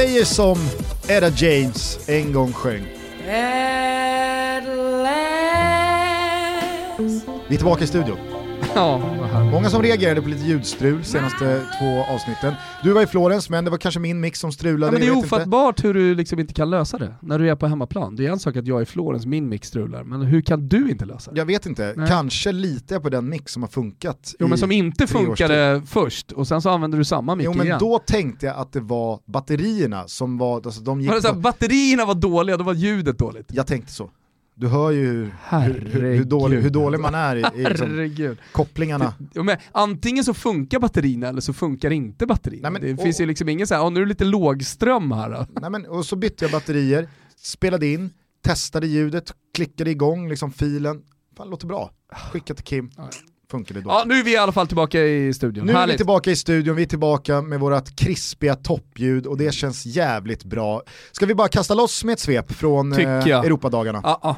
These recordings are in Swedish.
säger som Edda James en gång sjöng. Vi är tillbaka i studion. Ja, Många som reagerade på lite ljudstrul senaste två avsnitten. Du var i Florens, men det var kanske min mix som strulade. ja men det är vet inte. ofattbart hur du liksom inte kan lösa det när du är på hemmaplan. Det är en sak att jag är i Florens, min mix strular, men hur kan du inte lösa det? Jag vet inte, Nej. kanske litar jag på den mix som har funkat Jo men som inte funkade först, och sen så använder du samma mick Jo men igen. då tänkte jag att det var batterierna som var, alltså de gick Var det så här, på, batterierna var dåliga, då var ljudet dåligt. Jag tänkte så. Du hör ju hur, hur, hur, dålig, hur dålig man är i, i liksom, kopplingarna. Ja, men antingen så funkar batterierna eller så funkar inte batterierna. Nej, men- det och- finns ju liksom ingen så här, "Ja, nu är det lite lågström här då. Nej, men, och så bytte jag batterier, spelade in, testade ljudet, klickade igång liksom filen. Fan låter bra. Skicka till Kim, Ja. funkade då. Ja, nu är vi i alla fall tillbaka i studion. Nu är vi Härligt. tillbaka i studion, vi är tillbaka med vårt krispiga toppljud och det känns jävligt bra. Ska vi bara kasta loss med ett svep från eh. Europadagarna? Ja, ja.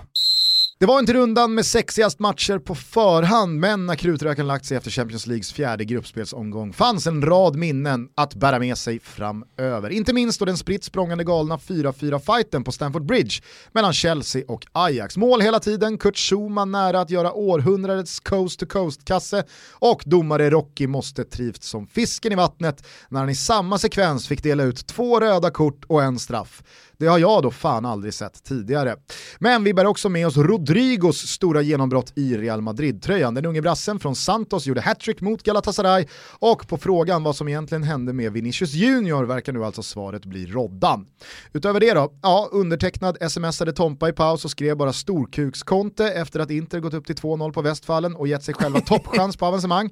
Det var inte rundan med sexigast matcher på förhand, men när krutröken lagt sig efter Champions Leagues fjärde gruppspelsomgång fanns en rad minnen att bära med sig framöver. Inte minst då den spritt språngande galna 4-4-fighten på Stamford Bridge mellan Chelsea och Ajax. Mål hela tiden, Kurt Schumann nära att göra århundradets coast-to-coast-kasse och domare Rocky måste trivts som fisken i vattnet när han i samma sekvens fick dela ut två röda kort och en straff. Det har jag då fan aldrig sett tidigare. Men vi bär också med oss Rodrigos stora genombrott i Real Madrid-tröjan. Den unge brassen från Santos gjorde hattrick mot Galatasaray och på frågan vad som egentligen hände med Vinicius Junior verkar nu alltså svaret bli roddan. Utöver det då, ja, undertecknad smsade Tompa i paus och skrev bara storkukskonte efter att Inter gått upp till 2-0 på Västfallen och gett sig själva toppchans på avancemang.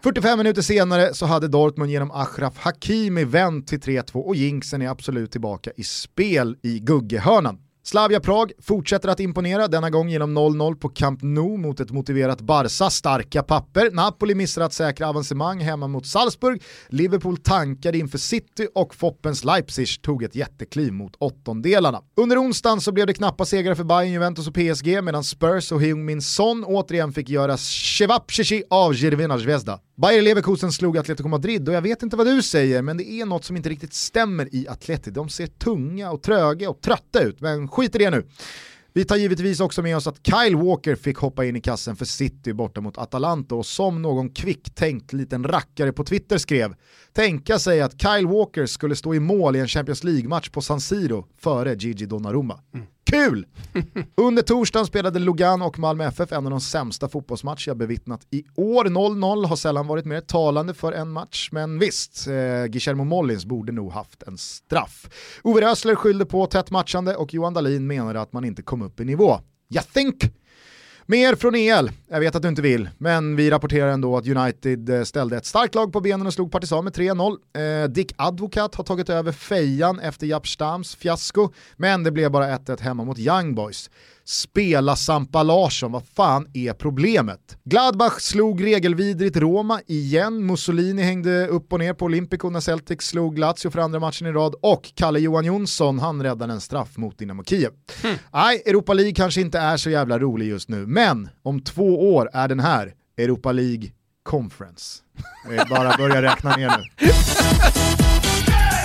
45 minuter senare så hade Dortmund genom Achraf Hakimi vänt till 3-2 och jinxen är absolut tillbaka i spel i Guggehörnan. Slavia Prag fortsätter att imponera, denna gång genom 0-0 på Camp Nou mot ett motiverat Barca, starka papper. Napoli missar att säkra avancemang hemma mot Salzburg, Liverpool tankade inför City och Foppens Leipzig tog ett jättekliv mot åttondelarna. Under onsdagen så blev det knappa segrar för Bayern, Juventus och PSG medan Spurs och Heung-Min Son återigen fick göra Shevapchichi av Jirvina Zvezda. Bayer Leverkusen slog Atletico Madrid och jag vet inte vad du säger men det är något som inte riktigt stämmer i Atleti. De ser tunga och tröga och trötta ut men skit i det nu. Vi tar givetvis också med oss att Kyle Walker fick hoppa in i kassen för City borta mot Atalanta och som någon kvicktänkt liten rackare på Twitter skrev, tänka sig att Kyle Walker skulle stå i mål i en Champions League-match på San Siro före Gigi Donnarumma. Mm. Kul! Under torsdagen spelade Lugan och Malmö FF en av de sämsta fotbollsmatcher jag bevittnat i år. 0-0 har sällan varit mer talande för en match, men visst, eh, Guillermo Mollins borde nog haft en straff. Ove Rösler skyllde på tätt matchande och Johan Dahlin menade att man inte kom upp i nivå. Jag think! Mer från EL, jag vet att du inte vill, men vi rapporterar ändå att United eh, ställde ett starkt lag på benen och slog Partisan med 3-0. Eh, Dick Advocat har tagit över fejan efter Japp Stams fiasko, men det blev bara 1-1 hemma mot Young Boys. Spela Sampa Larsson, vad fan är problemet? Gladbach slog regelvidrigt Roma igen, Mussolini hängde upp och ner på Olympico när Celtic slog Lazio för andra matchen i rad och Kalle Johan Jonsson, han räddade en straff mot Dynamo Kiev. Nej, Europa League kanske inte är så jävla rolig just nu, men om två år är den här Europa League Conference. Bara börja räkna ner nu.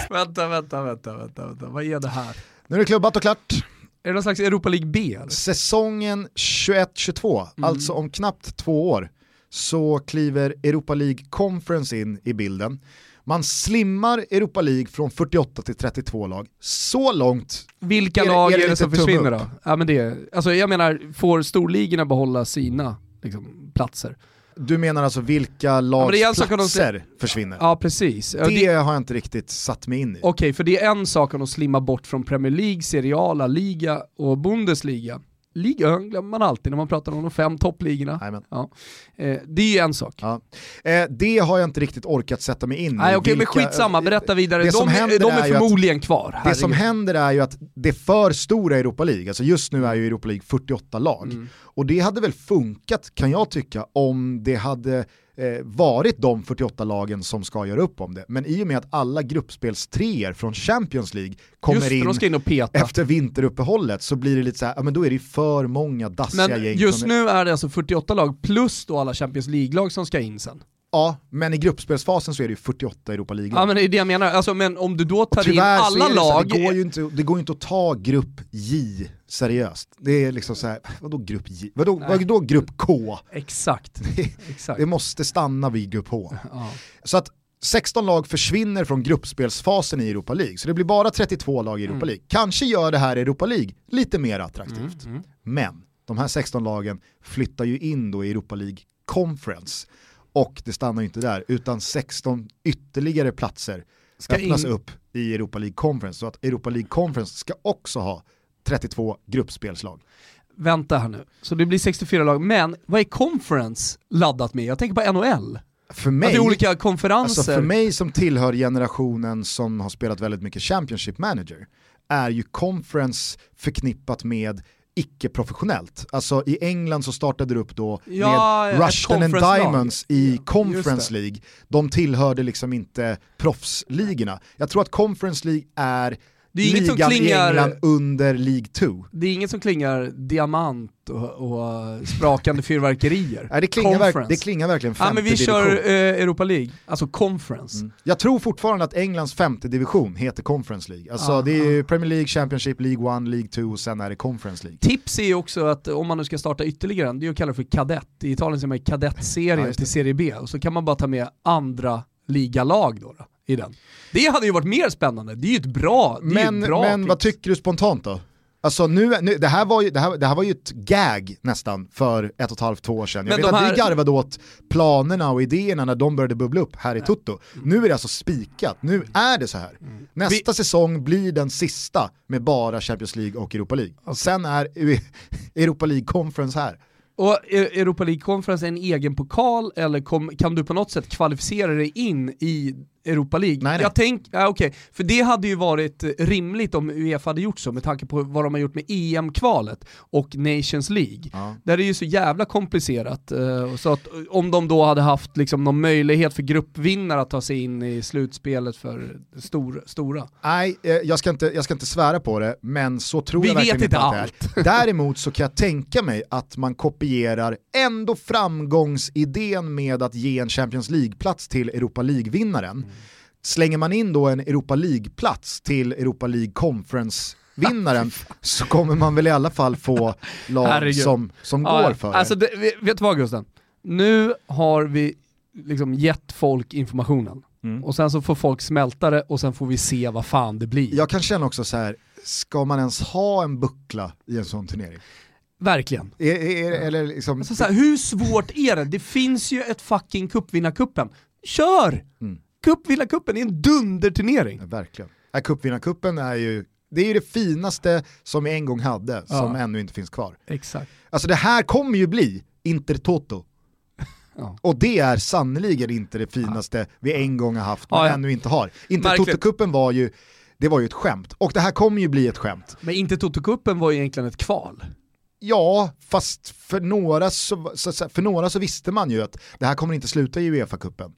Vänta, vänta, vänta, vänta, vänta, vad är det här? Nu är det klubbat och klart. Är det någon slags Europa League B eller? Säsongen 21-22, alltså om knappt två år, så kliver Europa League Conference in i bilden. Man slimmar Europa League från 48 till 32 lag. Så långt Vilka Är det- lag är är det det, lite som försvinner då? Ja, men det, alltså jag menar, får storligorna behålla sina liksom, platser? Du menar alltså vilka en lags de platser försvinner? Ja precis. Det, det- har jag inte riktigt satt mig in i. Okej, för det är en sak om de slimmar bort från Premier League, Serie A, La Liga och Bundesliga. Ligan glömmer man alltid när man pratar om de fem toppligorna. Ja. Eh, det är ju en sak. Ja. Eh, det har jag inte riktigt orkat sätta mig in i. Nej okej, men Vilka- skitsamma, berätta vidare. Det som de, händer är, de är är ju att- förmodligen kvar. Det som Herregud. händer är ju att det för stora Europa League, alltså just nu är ju Europa League 48 lag, Mm. och det hade väl funkat kan jag tycka om det hade varit de 48 lagen som ska göra upp om det. Men i och med att alla gruppspelstreor från Champions League kommer Just det, in in efter vinteruppehållet så blir det lite så här, ja men då är det för många dassiga Men gäng. just från- nu är det alltså 48 lag plus då alla Champions League-lag som ska in sen. Ja, men i gruppspelsfasen så är det ju 48 Europa League. Ja men det är det jag menar, alltså, men om du då tar in alla det, lag... det, går ju inte, det går ju inte att ta grupp J seriöst. Det är liksom så här, vadå grupp J? Vadå, Nej. vadå grupp K? Exakt. Det, Exakt. det måste stanna vid grupp H. Ja. Så att 16 lag försvinner från gruppspelsfasen i Europa League, så det blir bara 32 lag i Europa Mm. League. Kanske gör det här Europa League lite mer attraktivt. Mm, mm. Men de här 16 lagen flyttar ju in då i Europa League Conference. Och det stannar ju inte där, utan 16 ytterligare platser Ska öppnas in- upp i Europa League Conference. Så att Europa League Conference ska också ha 32 gruppspelslag. Vänta här nu, så det blir 64 lag, men vad är conference laddat med? Jag tänker på NHL. För Att mig, det är olika konferenser. alltså för mig som tillhör generationen som har spelat väldigt mycket Championship Manager, är ju Conference förknippat med icke-professionellt. Alltså i England så startade det upp då Ja, med ett Rushden and. Diamonds i Ja, Conference. League. De tillhörde liksom inte proffsligorna. Jag tror att Conference League är Det är inget som ligan i klingar- England under League 2. Det är inget som klingar diamant och, och sprakande fyrverkerier. Nej, det, klingar verk, det klingar verkligen femte Ja men vi division. kör eh, Europa League, alltså conference. Mm. Jag tror fortfarande att Englands femte division heter Conference League. Alltså det är Premier League, Championship, League 1, League 2 och sen är det Conference League. Tips är ju också att om man nu ska starta ytterligare en, det är att kalla för kadett. I Italien säger man Ja, kadettserien det. till Serie B, och så kan man bara ta med andra ligalag då, då i den. Det hade ju varit mer spännande, det är ju ett bra, Men, bra men vad tycker du spontant då? Alltså nu, nu, det, här var ju, det, här, det här var ju ett gag nästan för ett och ett halvt, två år sedan. Jag Men vet de att här- vi garvade åt planerna och idéerna när de började bubbla upp här i Tutto. Nu är det alltså spikat, nu är det så här. Nästa säsong blir den sista med bara Champions League och Europa League. Sen är Europa League Conference här. Och E- Europa League Conference är en egen pokal, eller kom, kan du på något sätt kvalificera dig in i Europa League? Nej, nej. Jag tänk, ja, okej, för det hade ju varit rimligt om Uefa hade gjort så med tanke på vad de har gjort med EM-kvalet och Nations League. Ja. Där det är ju så jävla komplicerat, eh, så att eh, om de då hade haft liksom någon möjlighet för gruppvinnare att ta sig in i slutspelet för stor, stora. Nej, eh, jag ska, inte, jag ska inte svära på det, men så tror Vi jag verkligen inte att det är. Däremot så kan jag tänka mig att man kopierar ändå framgångsidén med att ge en Champions League-plats till Europa League-vinnaren. Slänger man in då en Europa League-plats till Europa League Conference-vinnaren så kommer man väl i alla fall få lag Herregud. som, som Ja, går för Alltså det. vet- du vad Gusten? Nu har vi liksom gett folk informationen. Mm. Och sen så får folk smälta det och sen får vi se vad fan det blir. Jag kan känna också så här, ska man ens ha en buckla i en sån turnering? Verkligen. Är, är, eller liksom, Alltså så här, hur svårt är det? Det finns ju ett fucking cupvinnarcupen. Kör! Mm. Cupvinnarcupen är en dunderturnering. Ja, verkligen. Ja, Cupvinnarcupen är ju det är ju det finaste som vi en gång hade, som Ja. ännu inte finns kvar. Exakt. Alltså det här kommer ju bli Intertoto. Ja. Och det är sannoliken inte det finaste vi en gång har haft men Ja, ja. ännu inte har. Intertoto-cupen var ju, det var ju ett skämt. Och det här kommer ju bli ett skämt. Men inte Toto-cupen var ju egentligen ett kval. Ja, fast för några så, för några så visste man ju att det här kommer inte sluta i Uefa-cupen.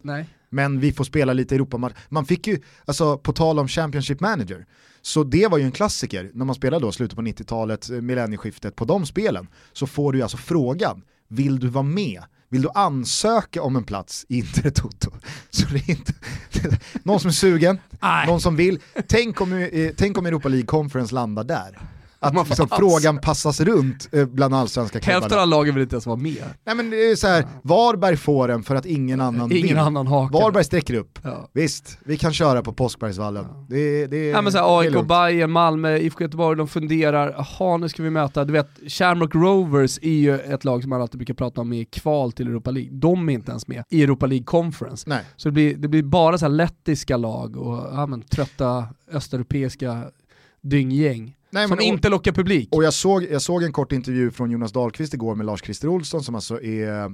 Men vi får spela lite Europamatch. Man fick ju, alltså på tal om Championship Manager, så det var ju en klassiker när man spelade då slutet på 90-talet, eh, millennieskiftet, på de spelen, så får du ju alltså frågan, vill du vara med? Vill du ansöka om en plats i Intertoto? Så det är inte, någon som är sugen, någon som vill, tänk om, eh, tänk om Europa League Conference landar där. Att Man liksom, frågan passas runt eh, bland allsvenska klubbarna. Hälften av lagen vill inte ens vara med. Nej men det är så här, Varberg får den för att ingen annan Ingen vill. annan hakar. Varberg sträcker upp. Ja. Visst, vi kan köra på Påskbergsvallen. Det, det, Ja, men så det här, är AIK. Bayern, Malmö, IFK Göteborg, de funderar, jaha nu ska vi möta, du vet, Shamrock Rovers är ju ett lag som man alltid brukar prata om i kval till Europa League. De är inte ens med i Europa League Conference. Nej. Så det blir, det blir bara så här lettiska lag och ja, men, trötta östeuropeiska dynggäng Nej, som men, inte lockar publik. och, jag, såg, jag såg en kort intervju från Jonas Dahlqvist igår med Lars-Christer Olsson som alltså är, eh,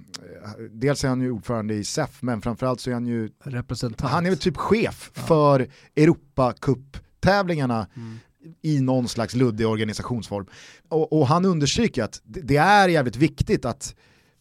dels är han ju ordförande i SEF men framförallt så är han ju, Representant. han är väl typ chef Ja. för Europacup-tävlingarna Mm. i någon slags luddig organisationsform. Och, och han understryker att det, det är jävligt viktigt att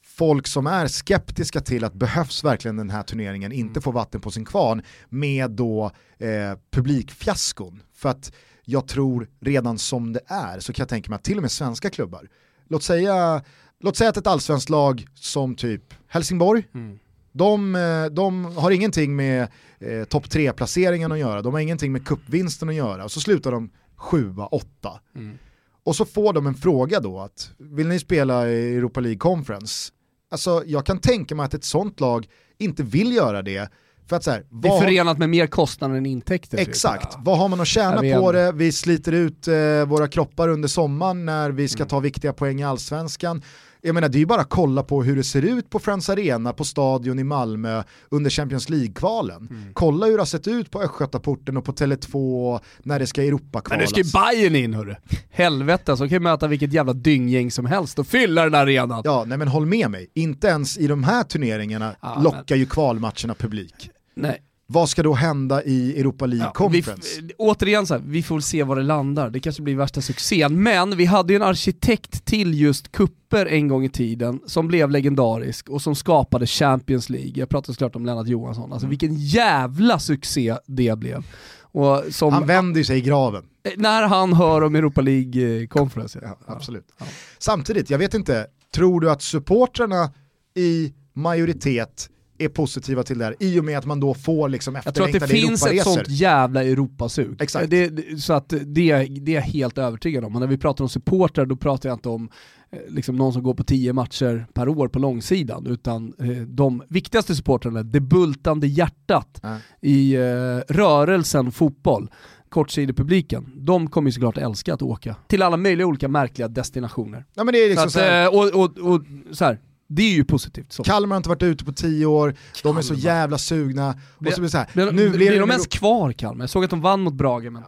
folk som är skeptiska till att behövs verkligen den här turneringen inte Mm. får vatten på sin kvarn med då eh, publikfiaskon. För att jag tror redan som det är så kan jag tänka mig att till och med svenska klubbar, låt säga, låt säga att ett allsvenskt lag som typ Helsingborg, Mm. De, eh, de har ingenting med eh, topp tre placeringen att göra, de har ingenting med kuppvinsten att göra och så slutar de sjua, åtta. Mm. Och så får de en fråga då att, vill ni spela i Europa League Conference? Alltså jag kan tänka mig att ett sånt lag inte vill göra det för att så här, det är förenat med mer kostnader än intäkter. Typ. Exakt, ja. vad har man att tjäna på det? Vi sliter ut eh, våra kroppar under sommaren när vi ska mm. ta viktiga poäng i allsvenskan. Jag menar det är ju bara att kolla på hur det ser ut på Friends Arena, på stadion i Malmö under Champions League-kvalen. Mm. Kolla hur det har sett ut på Östgötaporten och på Tele2 när det ska Europa-kvalas. Men nu ska ju Bayern in hörru. Helvete, så kan ju möta vilket jävla dynggäng som helst och fylla den arenan. Ja, nej men håll med mig. Inte ens i de här turneringarna ja, lockar men... ju kvalmatcherna publik. Nej. Vad ska då hända i Europa League ja, Conference? Vi, återigen så här, vi får se var det landar, det kanske blir värsta succén. Men vi hade ju en arkitekt till just kupper en gång i tiden som blev legendarisk och som skapade Champions League. Jag pratar såklart om Lennart Johansson, alltså mm. vilken jävla succé det blev. Som, han vänder sig i graven. Eh, när han hör om Europa League Conference. Ja, absolut. Ja. Samtidigt, jag vet inte, tror du att supportrarna i majoritet är positiva till det här i och med att man då får liksom efterlängtade Jag tror att det finns ett sånt jävla Europasug. Exakt. Det, så att det, det är jag helt övertygad om. Och när vi pratar om supportrar då pratar jag inte om eh, liksom någon som går på tio matcher per år på långsidan, utan eh, de viktigaste supportrarna, det bultande hjärtat äh. i eh, rörelsen fotboll kortsidepubliken, de kommer ju såklart älska att åka till alla möjliga olika märkliga destinationer. Ja, men det är liksom så, att, så och, och, och, så här, det är ju positivt. Så. Kalmar har inte varit ute på tio år, de är så jävla sugna. Blir, och så blir, så här, blir, nu blir, blir de ens kvar Kalmar? Jag såg att de vann mot Brage. Men...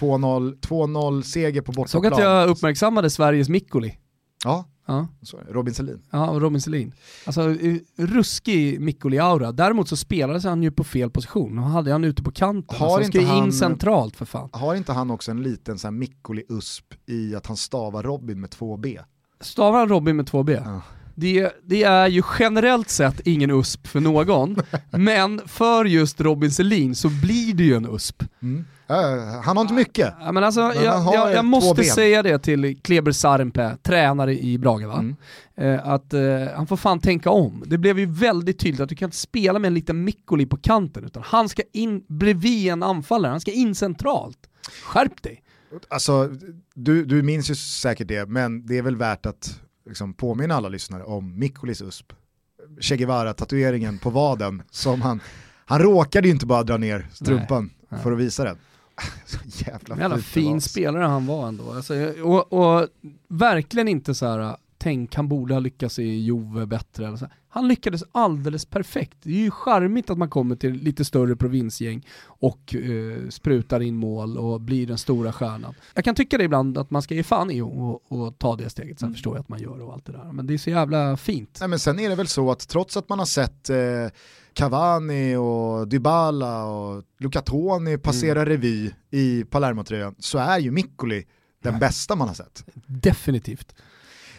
2-0 seger på bortaplan. Såg att jag uppmärksammade Sveriges Mikkoli. Ja, ja. Robin Selin. Ja, och Robin Selin. Alltså ruskig Mikkoli-aura. Däremot så spelades han ju på fel position. Han hade han ute på kanten. Har alltså, inte han, in centralt för fan. Har inte han också en liten Mikkoli-usp i att han stavar Robin med två B? Stavar han Robin med två B? Ja det, det, är ju generellt sett ingen USP för någon, men för just Robin Selin så blir det ju en USP. Mm. Uh, han har inte mycket. Ja, men alltså, men jag, jag, jag måste säga det till Kleber Sarenpää, tränare i Brage, va? Mm. Uh, att uh, han får fan tänka om. Det blev ju väldigt tydligt att du kan inte spela med en liten Mikkoli på kanten, utan han ska in bredvid en anfallare, han ska in centralt. Skärp dig! Alltså, du, du minns ju säkert det, men det är väl värt att liksom påminna alla lyssnare om Mikkolis USP. Che Guevara-tatueringen på vaden som han, han råkade ju inte bara dra ner strumpan nej, för att visa den. Så jävla, jävla fin spelare han var ändå. Alltså, och, och, verkligen inte så här tänk han borde ha lyckats i Jove bättre. Eller så. Han lyckades alldeles perfekt. Det är ju charmigt att man kommer till lite större provinsgäng och eh, sprutar in mål och blir den stora stjärnan. Jag kan tycka det ibland att man ska ge fan i och, ta det steget, sen mm. förstår jag att man gör och allt det där. Men det är så jävla fint. Nej, men sen är det väl så att trots att man har sett eh, Cavani och Dybala och Luca Toni passera mm. revy i Palermo-tröjan så är ju Miccoli den Nej. bästa man har sett. Definitivt.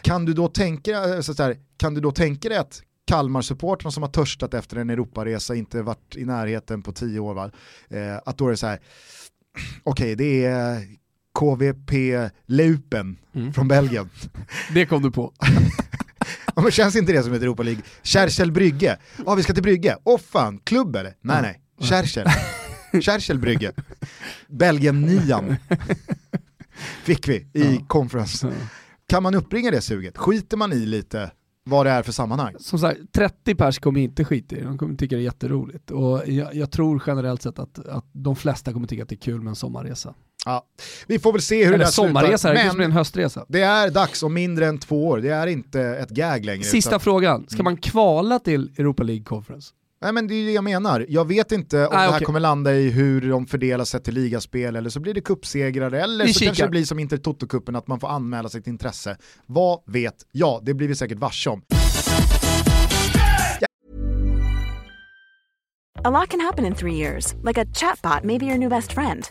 Kan du då tänka, eh, så här, kan du då tänka dig att Kalmar-supportrarna som har törstat efter en Europaresa, inte varit i närheten på tio år, va? Eh, att då är det så här, okej okay, det är KVP Leupen mm. från Belgien. Det kom du på. ja, men känns inte det som ett Europa League? Kärchel Brygge, ja ah, vi ska till Brygge, åh oh, fan, klubb eller? Nej nej, Kärchel. Kärchel Brygge. Belgien nian fick vi i ja. conference. Kan man uppringa det suget? Skiter man i lite vad det är för sammanhang? Som sagt, 30 pers kommer inte skita i det, de kommer tycka det är jätteroligt. Och jag, jag, tror generellt sett att, att de flesta kommer tycka att det är kul med en sommarresa. Ja, vi får väl se hur Eller det där sommarresa, slutar. blir en höstresa. Det är dags om mindre än två år, det är inte ett gag längre. Sista utan... frågan, ska mm. man kvala till Europa League Conference? Nej men det är det jag menar. Jag vet inte om Nej, det här okay. kommer landa i hur de fördelar sig till ligaspel eller så blir det kuppsegrare eller vi så kikar. kanske det blir som Inter Toto-cupen att man får anmäla sitt intresse. Vad vet jag? Det blir vi säkert varse om. A lot can happen in three years, like a chatbot may be your new best friend.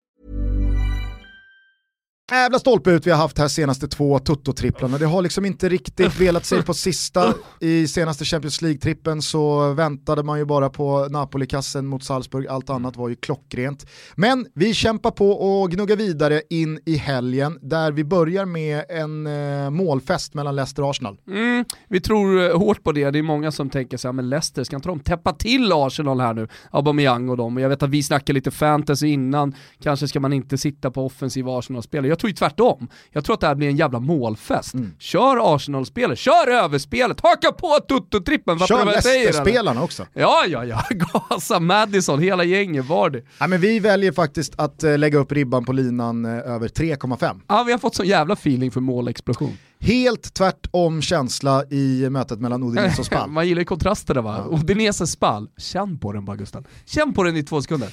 Jävla stolpe ut vi har haft här senaste två Toto-tripplarna. Det har liksom inte riktigt velat sig på sista. I senaste Champions League-trippen så väntade man ju bara på Napoli-kassen mot Salzburg, allt annat var ju klockrent. Men vi kämpar på och gnuggar vidare in i helgen där vi börjar med en eh, målfest mellan Leicester och Arsenal. Mm, vi tror eh, hårt på det, det är många som tänker så här, men Leicester, ska inte de täppa till Arsenal här nu? Aubameyang och dem, och jag vet att vi snackade lite fantasy innan, kanske ska man inte sitta på offensiva Arsenal-spelare. Tror ju tvärtom. Jag tror att det här blir en jävla målfest. Mm. Kör Arsenal-spelet, kör överspelet, haka på Tutto-trippen. Kör Leicester-spelarna också. Ja, ja, ja. Gasa, Madison, hela gänget, var det. Ja, men vi väljer faktiskt att uh, lägga upp ribban på linan uh, över 3,5. Ja, vi har fått sån jävla feeling för målexplosion. Helt tvärtom känsla i mötet mellan Udinese och Spal. Man gillar ju kontrasterna va? Ja. Udinese Spal, känn på den bara Gusten. Känn på den i två sekunder.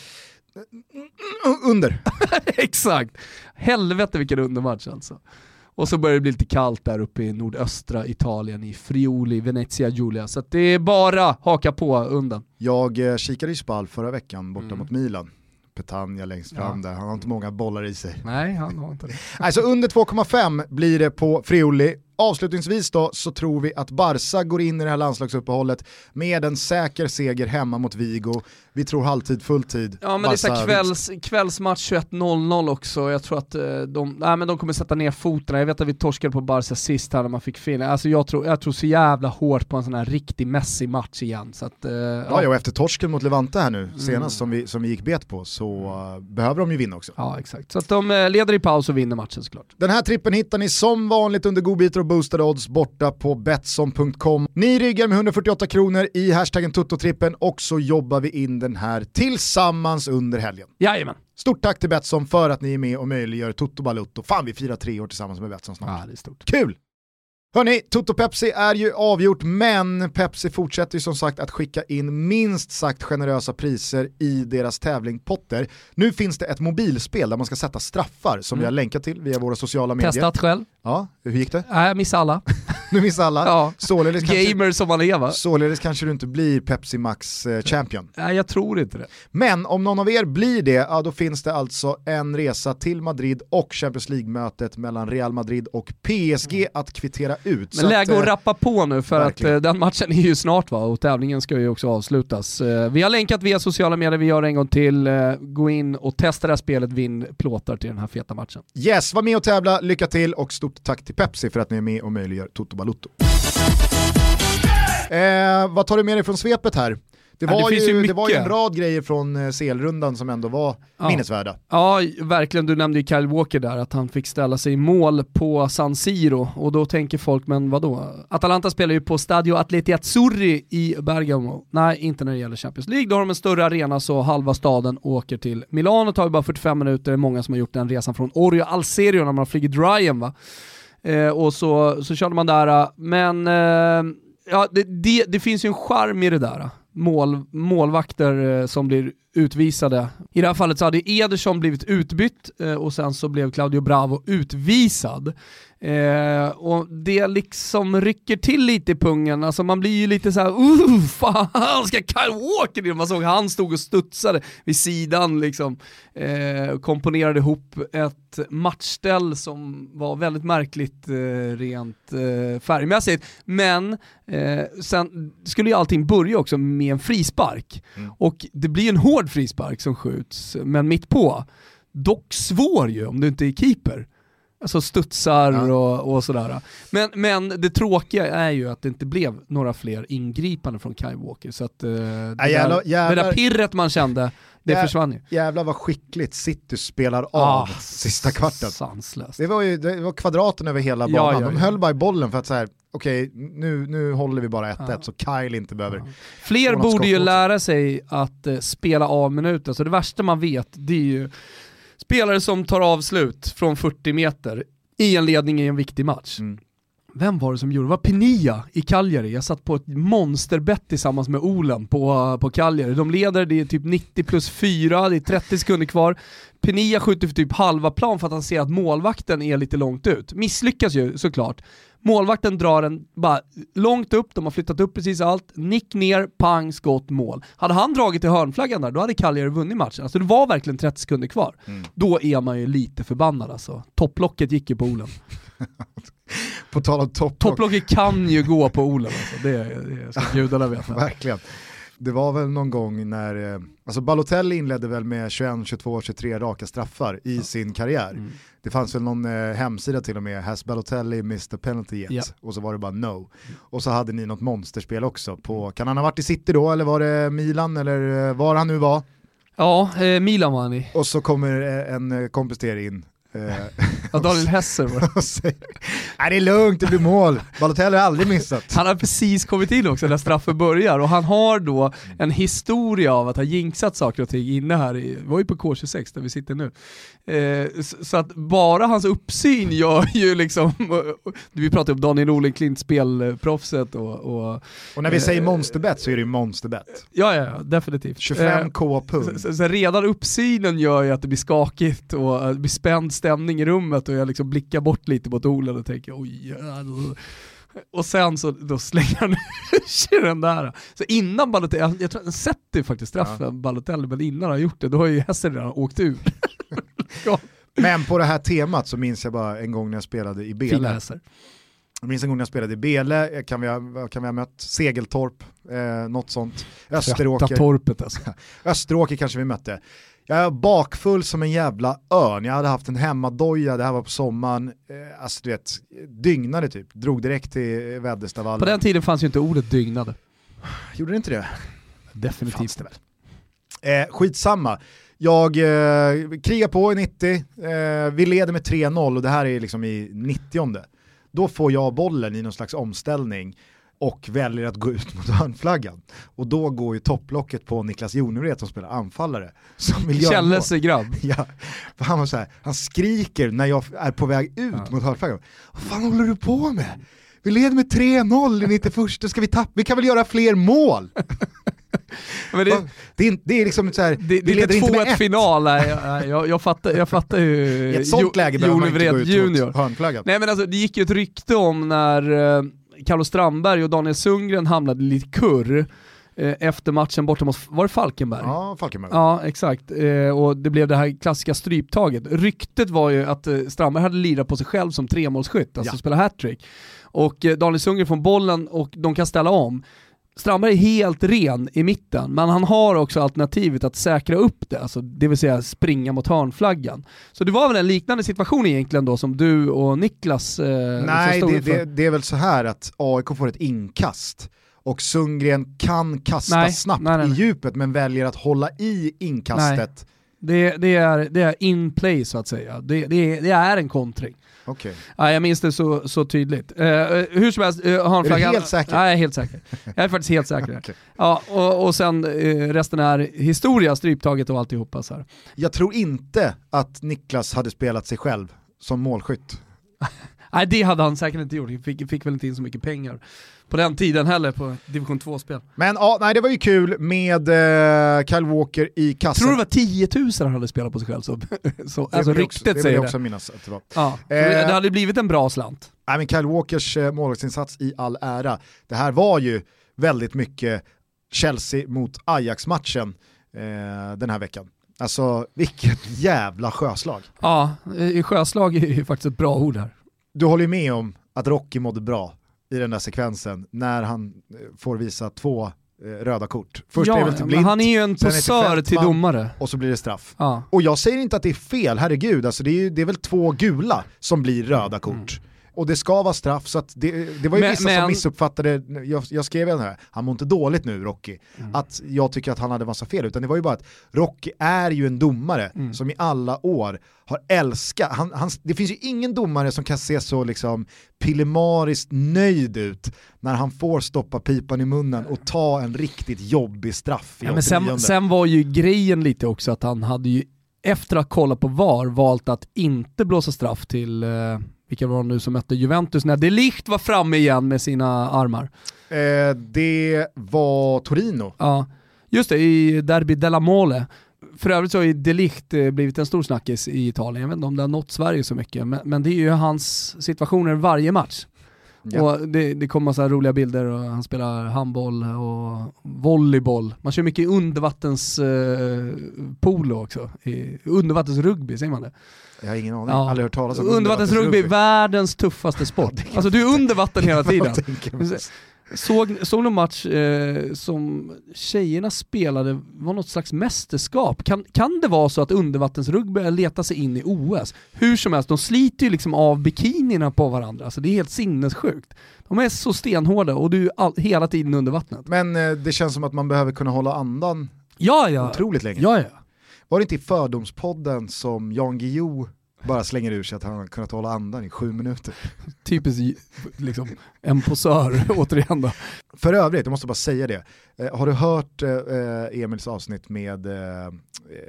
Under. Exakt. Helvete vilken undermatch alltså. Och så börjar det bli lite kallt där uppe i nordöstra Italien i Friuli, Venezia, Giulia. Så det är bara haka på undan. Jag eh, kikade i Spal förra veckan borta mm. mot Milan. Petagna längst fram ja. där, han har inte många bollar i sig. Nej, han har inte det. Alltså under 2,5 blir det på Friuli Avslutningsvis då så tror vi att Barca går in i det här landslagsuppehållet med en säker seger hemma mot Vigo. Vi tror halvtid, fulltid. Ja men Barca det är kvälls, kvällsmatch 21.00 också. Jag tror att eh, de, nej, men de kommer sätta ner foten. Jag vet att vi torskade på Barca sist här när man fick fin. Alltså jag tror, jag tror så jävla hårt på en sån här riktig mässig match igen. Så att, uh, ja, ja, och efter torsken mot Levante här nu mm. senast mm. som, vi, som vi gick bet på så uh, behöver de ju vinna också. Ja exakt. Så att de leder i paus och vinner matchen såklart. Den här trippen hittar ni som vanligt under godbitar och boostade odds borta på Betsson.com. Ni ryggar med 148 kronor i hashtaggen Tuttotrippen och så jobbar vi in den här tillsammans under helgen. Jajamän. Stort tack till Betsson för att ni är med och möjliggör Toto Balutto. Fan vi firar tre år tillsammans med Betsson snart. Ja, det är stort. Kul! Hörni, Toto Pepsi är ju avgjort, men Pepsi fortsätter ju som sagt att skicka in minst sagt generösa priser i deras tävling Potter. Nu finns det ett mobilspel där man ska sätta straffar som mm. vi har länkat till via våra sociala medier. Testat själv. Ja, hur gick det? Nej, jag missade alla. du missade alla? Ja. Således Gamer kanske, som man är va? Således kanske du inte blir Pepsi Max eh, champion. Nej, jag tror inte det. Men om någon av er blir det, ja då finns det alltså en resa till Madrid och Champions League-mötet mellan Real Madrid och PSG mm. att kvittera ut. Men läge att, att eh, rappa på nu för verkligen. att eh, den matchen är ju snart va, och tävlingen ska ju också avslutas. Eh, vi har länkat via sociala medier, vi gör det en gång till. Gå in och testa det här spelet, vinn plåtar till den här feta matchen. Yes, var med och tävla, lycka till och stort tack till Pepsi för att ni är med och möjliggör Toto Balutto. Eh, vad tar du med dig från svepet här? Det var, ja, det, ju, ju det var ju en rad grejer från eh, CL-rundan som ändå var ja. minnesvärda. Ja, verkligen. Du nämnde ju Kyle Walker där, att han fick ställa sig i mål på San Siro. Och då tänker folk, men vadå? Atalanta spelar ju på Stadio Atleti Azzurri i Bergamo. Nej, inte när det gäller Champions League. Då har de en större arena så halva staden åker till Milano. tar ju bara 45 minuter. Det är många som har gjort den resan från Orio Alserio när man har flugit Ryan va. Eh, och så, så körde man där, men eh, ja, det, det, det finns ju en charm i det där mål, målvakter eh, som blir utvisade. I det här fallet så hade Ederson blivit utbytt eh, och sen så blev Claudio Bravo utvisad. Eh, och det liksom rycker till lite i pungen, alltså man blir ju lite såhär uh, fan ska Kyle Walker in? Man såg han stod och studsade vid sidan liksom. Eh, komponerade ihop ett matchställ som var väldigt märkligt eh, rent eh, färgmässigt. Men eh, sen skulle ju allting börja också med en frispark. Mm. Och det blir en hård frispark som skjuts, men mitt på. Dock svår ju om du inte är keeper. Alltså studsar ja. och, och, sådär. Men, men det tråkiga är ju att det inte blev några fler ingripanden från Kai Walker. Så att, uh, det, ja, jävla, där, jävlar, det där pirret man kände, det jä, försvann ju. Jävlar vad skickligt City spelar av ah, sista kvarten. Sanslöst. Det var ju det var kvadraten över hela banan. Ja, De höll bara i bollen för att så här, okej okay, nu, nu håller vi bara 1-1 så Kyle inte behöver... Fler borde ju lära sig att uh, spela av minuter, så det värsta man vet det är ju spelare som tar avslut från 40 meter i en ledning i en viktig match. Mm. vem var det som gjorde det? var Penia i Cagliari. Jag satt på ett monsterbett tillsammans med Olen på, på Cagliari. De leder, det är typ 90 plus 4, det är 30 sekunder kvar. Penia skjuter för typ halva plan för att han ser att målvakten är lite långt ut. Misslyckas ju såklart. Målvakten drar den bara långt upp, de har flyttat upp precis allt, nick ner, pang, skott, mål. Hade han dragit i hörnflaggan där, då hade Cagliari vunnit matchen. Alltså det var verkligen 30 sekunder kvar. Mm. Då är man ju lite förbannad alltså. Topplocket gick ju på Olen. på tal om topplock. Topplocket kan ju gå på Olen alltså, det, det ska gudarna veta. Verkligen. Det var väl någon gång när, eh, alltså Balotelli inledde väl med 21, 22, 23 raka straffar i ja. sin karriär. Mm. Det fanns väl någon eh, hemsida till och med, has Balotelli missed a penalty yet? Ja. Och så var det bara no. Mm. Och så hade ni något monsterspel också på, kan han ha varit i City då eller var det Milan eller eh, var han nu var? Ja, eh, Milan var han i. Och så kommer eh, en kompis till er in Eh, ja, Daniel Hesser var det. Nej det är lugnt, det blir mål. Balotelli har aldrig missat. Han har precis kommit in också när straffen börjar och han har då en historia av att ha jinxat saker och ting inne här, i, var ju på K26 där vi sitter nu. Eh, så att bara hans uppsyn gör ju liksom, vi pratar om Daniel Olenklint, spelproffset och, och... Och när vi eh, säger monsterbett så är det ju monsterbett. Ja, ja, definitivt. 25k eh, pund. Så, så, så, redan uppsynen gör ju att det blir skakigt och det blir spänd stämning i rummet och jag liksom blickar bort lite mot Olen och tänker oj, och sen så då slänger han ur den där. Så innan Balotelli, jag, jag tror han sätter faktiskt straffen ja. Balotelli, men innan han gjort det, då har ju Hästen redan åkt ur. men på det här temat så minns jag bara en gång när jag spelade i Bele. Jag minns en gång när jag spelade i Bele, kan vi ha, kan vi ha mött Segeltorp, eh, något sånt. Österåker. Alltså. Österåker kanske vi mötte. Jag är bakfull som en jävla örn, jag hade haft en hemmadoja, det här var på sommaren, eh, alltså du vet, dygnade typ, drog direkt till Väddestavallen. På den tiden fanns ju inte ordet dygnade. Gjorde det inte det? Definitivt. Det väl. Eh, skitsamma. Jag eh, krigar på i 90, eh, vi leder med 3-0 och det här är liksom i 90 Då får jag bollen i någon slags omställning och väljer att gå ut mot hörnflaggan. Och då går ju topplocket på Niklas Jonevret som spelar anfallare. Göra grabb. Ja, för han, var så här, han skriker när jag är på väg ut ja. mot hörnflaggan. Vad fan håller du på med? Vi leder med 3-0 i 91, ska vi tappa? Vi kan väl göra fler mål? Men det, det, är, det är liksom så här, det, det är inte 2-1 final, nej, jag, jag, fattar, jag fattar ju I ett sånt läge behöver man inte gå ut junior. Nej men alltså det gick ju ett rykte om när eh, Carlos Strandberg och Daniel Sundgren hamnade lite kurr eh, efter matchen borta mot, var det Falkenberg? Ja, Falkenberg. Ja, exakt. Eh, och det blev det här klassiska stryptaget. Ryktet var ju att eh, Strandberg hade lirat på sig själv som tremålsskytt, alltså ja. spela hattrick. Och Daniel Sundgren får bollen och de kan ställa om. Strandberg är helt ren i mitten, men han har också alternativet att säkra upp det, alltså, det vill säga springa mot hörnflaggan. Så det var väl en liknande situation egentligen då som du och Niklas eh, liksom Nej, det, det, det, är väl så här att AIK får ett inkast och Sundgren kan kasta nej, snabbt nej, nej, i djupet men väljer att hålla i inkastet. Det, det, är, det är in play så att säga, det, det, det är en kontring. Okay. Ja, jag minns det så, så tydligt. Uh, hur som helst, uh, Är du helt säker? Ja, jag är helt säker. Jag är faktiskt helt säker. okay. Ja, och, och sen uh, resten är historia, stryptaget och alltihopa. Så här. Jag tror inte att Niklas hade spelat sig själv som målskytt. Nej det hade han säkert inte gjort, fick, fick väl inte in så mycket pengar på den tiden heller på division 2-spel. Men ja, nej, det var ju kul med uh, Kyle Walker i kassan. Tror du det var 10 000 han hade spelat på sig själv? Så, så, alltså ryktet säger det. också minnas att det var. Ja, eh, det hade blivit en bra slant. Nej men Kyle Walkers uh, målvaktsinsats i all ära. Det här var ju väldigt mycket Chelsea mot Ajax-matchen uh, den här veckan. Alltså vilket jävla sjöslag. Ja, sjöslag är ju faktiskt ett bra ord här. Du håller ju med om att Rocky mådde bra i den där sekvensen när han eh, får visa två eh, röda kort. Först ja, är det till Blint, han är ju en posör till domare. Och så blir det straff. Ja. Och jag säger inte att det är fel, herregud, alltså det, är, det är väl två gula som blir röda kort. Mm och det ska vara straff, så det, det var ju men, vissa men... som missuppfattade, jag, jag skrev den här, han mår inte dåligt nu Rocky, mm. att jag tycker att han hade massa fel, utan det var ju bara att Rocky är ju en domare mm. som i alla år har älskat, han, han, det finns ju ingen domare som kan se så liksom pillemariskt nöjd ut när han får stoppa pipan i munnen och ta en riktigt jobbig straff i ja, men sen, sen var ju grejen lite också att han hade ju efter att ha kollat på VAR valt att inte blåsa straff till eh vilka var det nu som mötte Juventus när De Ligt var framme igen med sina armar? Eh, det var Torino. Ja, just det, i Derby della Mole. För övrigt så har ju Delicht eh, blivit en stor snackis i Italien, jag vet inte om det har nått Sverige så mycket, men, men det är ju hans situationer varje match. Ja. Och det, det kommer massa roliga bilder och han spelar handboll och volleyboll. Man kör mycket undervattens eh, polo också. I, undervattensrugby, säger man det? Jag har ingen aning, ja. aldrig hört talas om undervattensrugby. världens tuffaste sport. alltså du är under vatten hela tiden. Såg, såg någon match eh, som tjejerna spelade, var något slags mästerskap. Kan, kan det vara så att undervattensrugby letar sig in i OS? Hur som helst, de sliter ju liksom av bikinierna på varandra, alltså det är helt sinnessjukt. De är så stenhårda och du är all, hela tiden under vattnet. Men eh, det känns som att man behöver kunna hålla andan ja, ja. otroligt länge. Ja, ja. Var det inte i Fördomspodden som Jan Guillou bara slänger ur sig att han har kunnat hålla andan i sju minuter. Typiskt liksom, en posör återigen då. För övrigt, jag måste bara säga det. Eh, har du hört eh, Emils avsnitt med eh,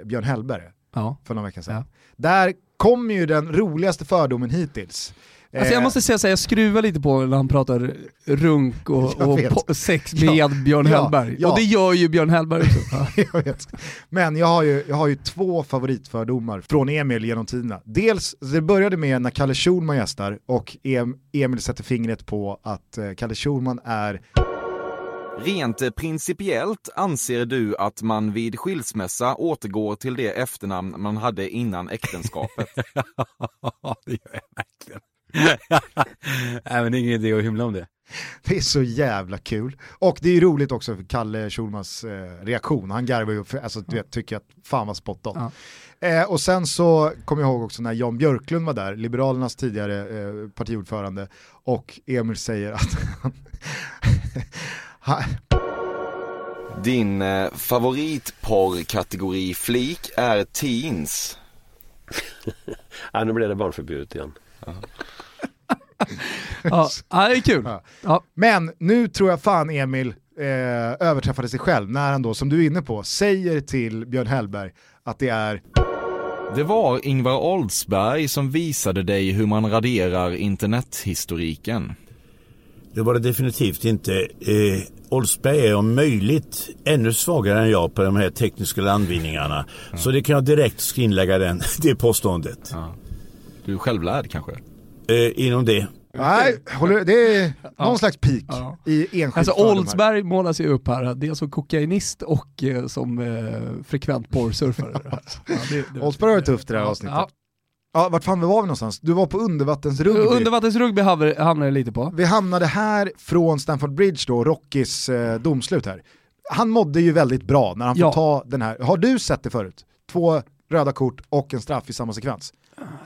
Björn Hellberg? Ja. För några veckor sedan. Ja. Där kommer ju den roligaste fördomen hittills. Alltså jag måste säga så jag skruvar lite på när han pratar runk och, och sex med ja, Björn Hellberg. Ja. Och det gör ju Björn Hellberg också. jag vet. Men jag har, ju, jag har ju två favoritfördomar från Emil genom tiderna. Dels, det började med när Kalle Schulman gästar och Emil sätter fingret på att eh, Kalle Schulman är Rent principiellt anser du att man vid skilsmässa återgår till det efternamn man hade innan äktenskapet? det gör jag verkligen. Nej men det är ingen idé att hymla om det. Det är så jävla kul. Och det är roligt också för Kalle Schulmans eh, reaktion. Han garvar ju, alltså du vet, tycker att fan vad spot on. Ja. Eh, och sen så kommer jag ihåg också när Jan Björklund var där, Liberalernas tidigare eh, partiordförande, och Emil säger att Din eh, favoritporrkategori flik är teens. ja, nu blev det barnförbjudet igen ja, det är kul. Ja. Men nu tror jag fan Emil eh, överträffade sig själv när han då, som du är inne på, säger till Björn Hellberg att det är det var Ingvar Oldsberg som visade dig hur man raderar internethistoriken. Det var det definitivt inte. Eh, Oldsberg är om möjligt ännu svagare än jag på de här tekniska landvinningarna. Mm. Så det kan jag direkt skrinlägga den, det påståendet. Ja. Du är självlärd kanske? Eh, inom det. Nej, det är någon slags peak ja. i enskilt Alltså Oldsberg målas ju upp här, dels som kokainist och eh, som eh, frekvent porrsurfare. ja, Oldsberg har det tufft i det här avsnittet. Ja. Ja, vart fan var vi någonstans? Du var på undervattensrugby. Undervattensrugby hamnade jag lite på. Vi hamnade här från Stamford Bridge då, Rockys eh, domslut här. Han mådde ju väldigt bra när han får ta den här, har du sett det förut? Två röda kort och en straff i samma sekvens.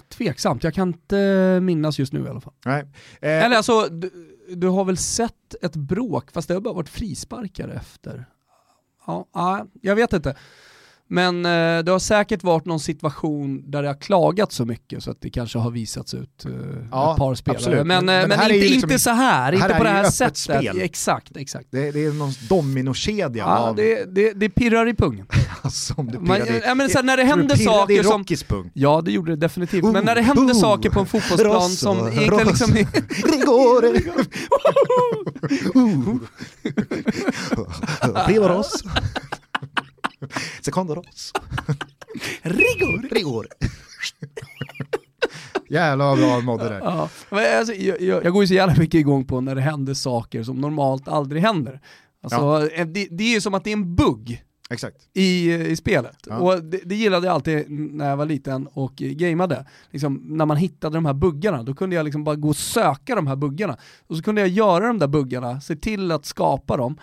Tveksamt, jag kan inte minnas just nu i alla fall. Nej. Eh. Eller alltså, du, du, har väl sett ett bråk, fast det har bara varit frisparkar efter. Ja, ja jag vet inte. Men eh, det har säkert varit någon situation där det har klagat så mycket så att det kanske har visats ut eh, ja, ett par spelare. Absolut. Men, men, men inte, liksom, inte så här, här inte på det här sättet. Spel. Exakt, exakt. Det, det är någon dominokedja ja, av... Det, det, det pirrar i pungen. Som det Man, ja, men så här, när det händer saker i som... pung? Ja det gjorde det definitivt, oh, men när det händer oh, saker på en fotbollsplan rosso, som egentligen liksom... Rigore! Prima Ross! Secondo Ross. Rigor! Rigor. Jävlar vad bra mådde där. Ja, men alltså, jag, jag, jag, går ju så jävla mycket igång på när det händer saker som normalt aldrig händer. Alltså, ja. Eh, det, det, är ju som att det är en bugg Exakt. I, i spelet. Ja. Och det, det, gillade jag alltid när jag var liten och gameade. Liksom, när man hittade de här buggarna, då kunde jag liksom bara gå och söka de här buggarna. Och så kunde jag göra de där buggarna, se till att skapa dem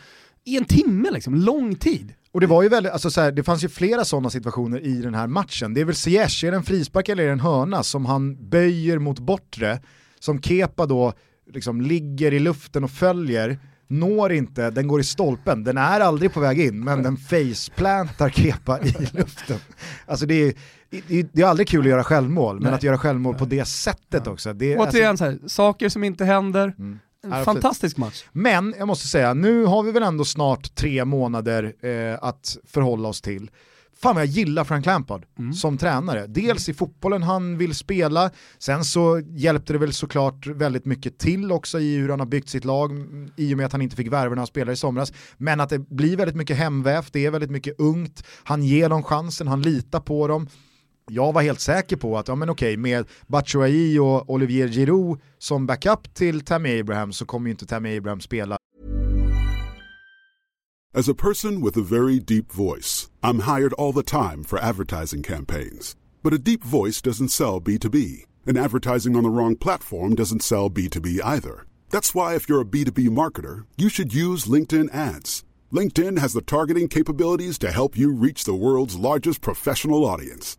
i en timme, liksom, lång tid. Och det var ju väldigt, alltså så här, det fanns ju flera sådana situationer i den här matchen. Det är väl Ziyech, är det en frispark eller är det en hörna som han böjer mot bortre, som Kepa då liksom ligger i luften och följer, når inte, den går i stolpen, den är aldrig på väg in, men den faceplantar Kepa i luften. Alltså det är, det är aldrig kul att göra självmål, men Nej. att göra självmål på det sättet också. Det, Återigen, alltså... så här, saker som inte händer, mm. En fantastisk match. Men jag måste säga, nu har vi väl ändå snart tre månader eh, att förhålla oss till. fan vad jag gillar Frank Lampard mm. som tränare. Dels i fotbollen han vill spela, sen så hjälpte det väl såklart väldigt mycket till också i hur han har byggt sitt lag i och med att han inte fick värva några spelare i somras. Men att det blir väldigt mycket hemvävt, det är väldigt mycket ungt, han ger dem chansen, han litar på dem jag var helt säker på att, ja men okej, med Batshuayi och Olivier Giroud som backup till Tammy Abraham så kommer ju inte Tammy Abraham spela. As a person with a very deep voice, I'm hired all the time for advertising campaigns. But a deep voice doesn't sell B2B, and advertising on the wrong platform doesn't sell B2B either. That's why if you're a B2B marketer, you should use LinkedIn ads. LinkedIn has the targeting capabilities to help you reach the world's largest professional audience.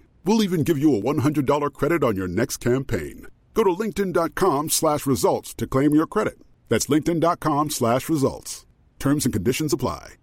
We'll even give you a $100 credit on your next campaign. Go to linkedin.com slash results to claim your credit. That's linkedin.com slash results. Terms and conditions apply.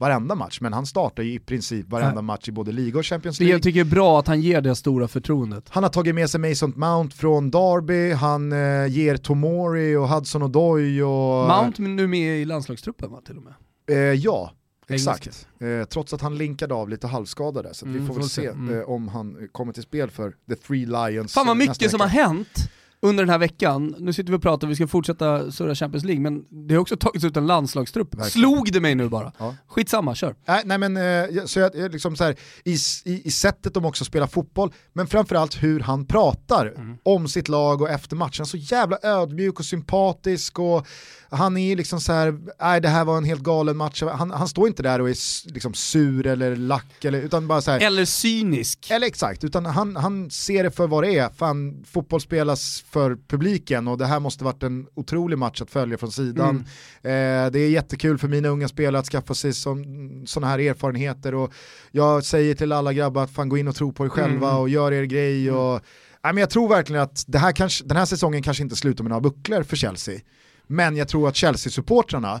Varenda match, men han startar ju i princip varenda match i både liga och Champions League. Jag tycker det är bra att han ger det stora förtroendet. Han har tagit med sig Mason Mount från Derby, han eh, ger Tomori och Hudson Odoi och... Mount nu med i landslagstruppen va till och med? Eh, ja, Exakt, eh, trots att han linkade av lite halvskadad där, så mm, vi får väl se mm. eh, om han kommer till spel för The Three Lions Fan vad mycket som har hänt under den här veckan, nu sitter vi och pratar, vi ska fortsätta surra Champions League, men det har också tagits ut en landslagstrupp. Verkligen. Slog det mig nu bara? Ja. Skitsamma, kör. Nej, nej men eh, så jag, liksom så här, i, i, i sättet de också spelar fotboll, men framförallt hur han pratar mm. om sitt lag och efter matchen. Så jävla ödmjuk och sympatisk och han är liksom så här, nej det här var en helt galen match. Han, han står inte där och är liksom sur eller lack eller, utan bara så här, Eller cynisk. Eller exakt, utan han, han ser det för vad det är. Fan, fotboll spelas för publiken och det här måste varit en otrolig match att följa från sidan. Mm. Eh, det är jättekul för mina unga spelare att skaffa sig sådana här erfarenheter och jag säger till alla grabbar att fan gå in och tro på er själva mm. och gör er grej. Mm. Och, nej, men jag tror verkligen att det här kanske, den här säsongen kanske inte slutar med några bucklor för Chelsea. Men jag tror att Chelsea-supportrarna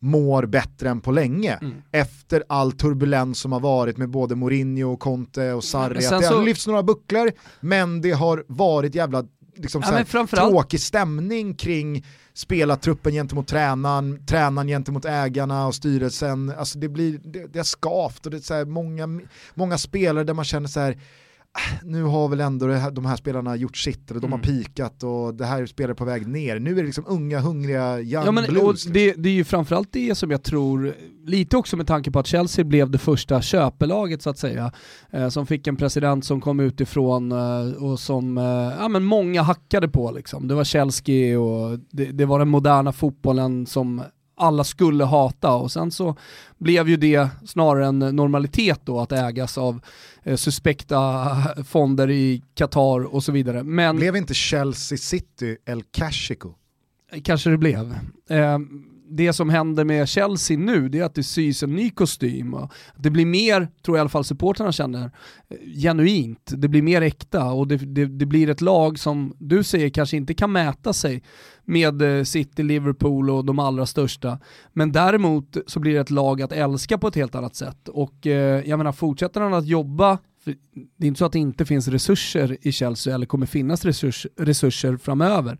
mår bättre än på länge mm. efter all turbulens som har varit med både Mourinho, Conte och Sarri. Det har så... lyfts några bucklor men det har varit jävla liksom, ja, framförallt... tråkig stämning kring spelartruppen gentemot tränaren, tränaren gentemot ägarna och styrelsen. Alltså det, blir, det, det har skavt och det är så här, många, många spelare där man känner så här nu har väl ändå här, de här spelarna gjort sitt, och de mm. har pikat och det här är spelare på väg ner. Nu är det liksom unga, hungriga young ja, men, blues. Liksom. Det, det, är ju framförallt det som jag tror, lite också med tanke på att Chelsea blev det första köpelaget så att säga, eh, som fick en president som kom utifrån eh, och som eh, ja, men många hackade på. Liksom. Det var Chelsea och det, det var den moderna fotbollen som alla skulle hata och sen så blev ju det snarare en normalitet då att ägas av eh, suspekta fonder i Qatar och så vidare. Men blev inte Chelsea City El Cashico? Kanske det blev. Eh, det som händer med Chelsea nu det är att det sys en ny kostym. Det blir mer, tror jag i alla fall supportrarna känner, eh, genuint. Det blir mer äkta och det, det, det, blir ett lag som du säger kanske inte kan mäta sig med eh, City, Liverpool och de allra största. Men däremot så blir det ett lag att älska på ett helt annat sätt. Och eh, jag menar, fortsätter han att jobba det är inte så att det inte finns resurser i Chelsea eller kommer finnas resurs, resurser framöver.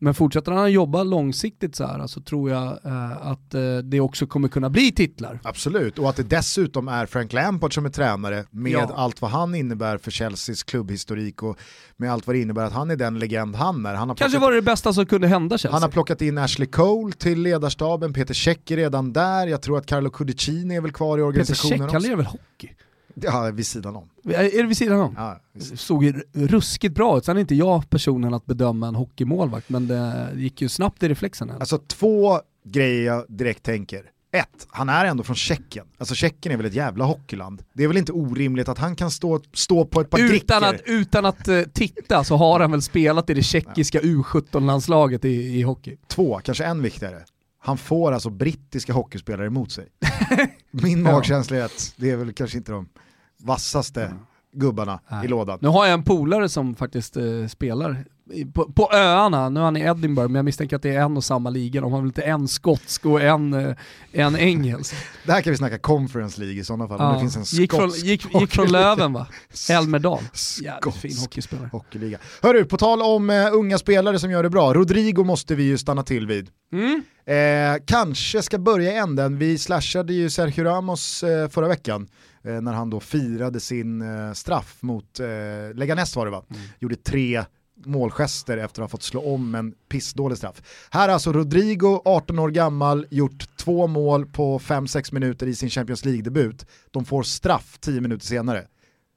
Men fortsätter han jobba långsiktigt så här så tror jag eh, att eh, det också kommer kunna bli titlar. Absolut, och att det dessutom är Frank Lampard som är tränare med ja. allt vad han innebär för Chelseas klubbhistorik och med allt vad det innebär att han är den legend han är. Han har Kanske var det det bästa som kunde hända Chelsea. Han har plockat in Ashley Cole till ledarstaben, Peter Cech är redan där, jag tror att Carlo Cudicini är väl kvar i organisationen Peter Cech, han väl hockey? Ja, vid sidan om. Är det vid sidan om? Ja, det såg ju ruskigt bra ut. Sen är inte jag personen att bedöma en hockeymålvakt, men det gick ju snabbt i reflexen. Alltså två grejer jag direkt tänker. Ett, han är ändå från Tjeckien. Alltså Tjeckien är väl ett jävla hockeyland. Det är väl inte orimligt att han kan stå, stå på ett par utan att, utan att uh, titta så har han väl spelat i det tjeckiska U17-landslaget i, i hockey. Två, kanske än viktigare. han får alltså brittiska hockeyspelare emot sig. Min magkänsla är att det är väl kanske inte de vassaste gubbarna Nej. i lådan. Nu har jag en polare som faktiskt eh, spelar på, på öarna, nu är han i Edinburgh, men jag misstänker att det är en och samma liga. De har väl inte en skotsk och en, eh, en engelsk. Det här kan vi snacka Conference League i sådana fall, ja. det finns en gick från, gick, gick från Löven va? Elmerdal. Jävligt fin hockeyspelare. Hockeyliga. Hörru, på tal om uh, unga spelare som gör det bra, Rodrigo måste vi ju stanna till vid. Mm. Eh, kanske ska börja i änden, vi slashade ju Sergio Ramos eh, förra veckan eh, när han då firade sin eh, straff mot Leganes var det va? Mm. Gjorde tre målgester efter att ha fått slå om en pissdålig straff. Här har alltså Rodrigo, 18 år gammal, gjort två mål på 5-6 minuter i sin Champions League-debut. De får straff 10 minuter senare.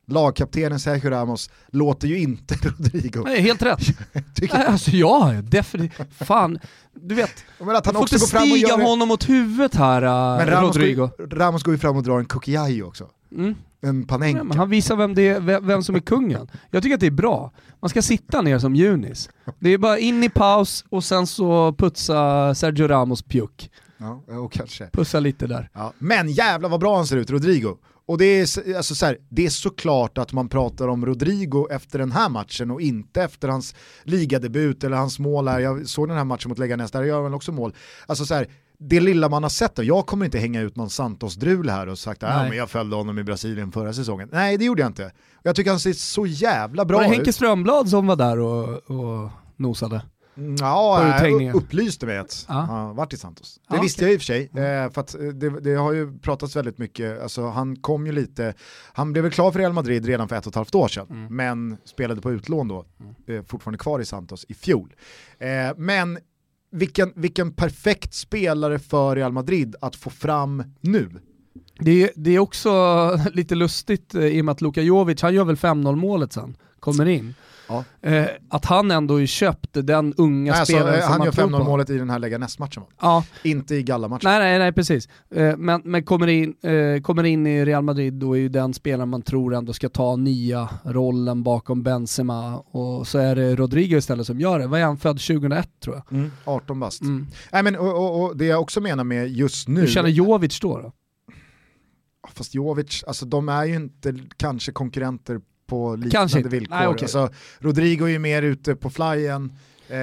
Lagkaptenen Sergio Ramos låter ju inte Rodrigo. Nej, helt rätt. Nej, alltså ja, definitivt. Fan, du vet. Men att han också går fram och stiga gör... honom mot huvudet här, Men Ramos Rodrigo. Går, Ramos går ju fram och drar en Kukiai också. Mm en Panenka. Ja, han visar vem, det är, vem som är kungen. Jag tycker att det är bra. Man ska sitta ner som Junis. Det är bara in i paus och sen så putsa Sergio Ramos pjuck. Ja, och kanske. Pussa lite där. Ja. Men jävla vad bra han ser ut, Rodrigo. Och det är, alltså så här, det är såklart att man pratar om Rodrigo efter den här matchen och inte efter hans ligadebut eller hans mål här. Jag såg den här matchen mot Leganes, där gör han också mål. Alltså så här, det lilla man har sett då, jag kommer inte hänga ut någon Santos-drul här och sagt att ja, jag följde honom i Brasilien förra säsongen. Nej det gjorde jag inte. Jag tycker han ser så jävla bra ut. Var det Henke Strömblad som var där och, och nosade? Ja, upplyste mig att ja. han varit i Santos. Det ja, visste okay. jag i och för sig, mm. för att det, det, har ju pratats väldigt mycket, alltså han kom ju lite, han blev väl klar för Real Madrid redan för ett och ett halvt år sedan, mm. men spelade på utlån då, mm. fortfarande kvar i Santos i fjol. Men vilken, vilken perfekt spelare för Real Madrid att få fram nu. Det är, det är också lite lustigt eh, i och med att Luka Jovic, han gör väl 5-0 målet sen, kommer in. Ja. Eh, att han ändå är köpt den unga nej, spelaren alltså, som Han gör 5-0 målet i den här Leganes-matchen ja. Inte i Galla-matchen. Nej, nej, nej precis. Eh, men men kommer, in, eh, kommer in i Real Madrid då är ju den spelaren man tror ändå ska ta nya rollen bakom Benzema och så är det Rodrigo istället som gör det. Vad är han född 2001 tror jag? Mm, 18 bast. Mm. Nej, men, och, och, och, det jag också menar med just nu... Hur känner Jovic då? då? Fast Jovic, alltså de är ju inte kanske konkurrenter på liknande Kanske villkor. Nej, okay. alltså, Rodrigo är ju mer ute på flyen. Eh,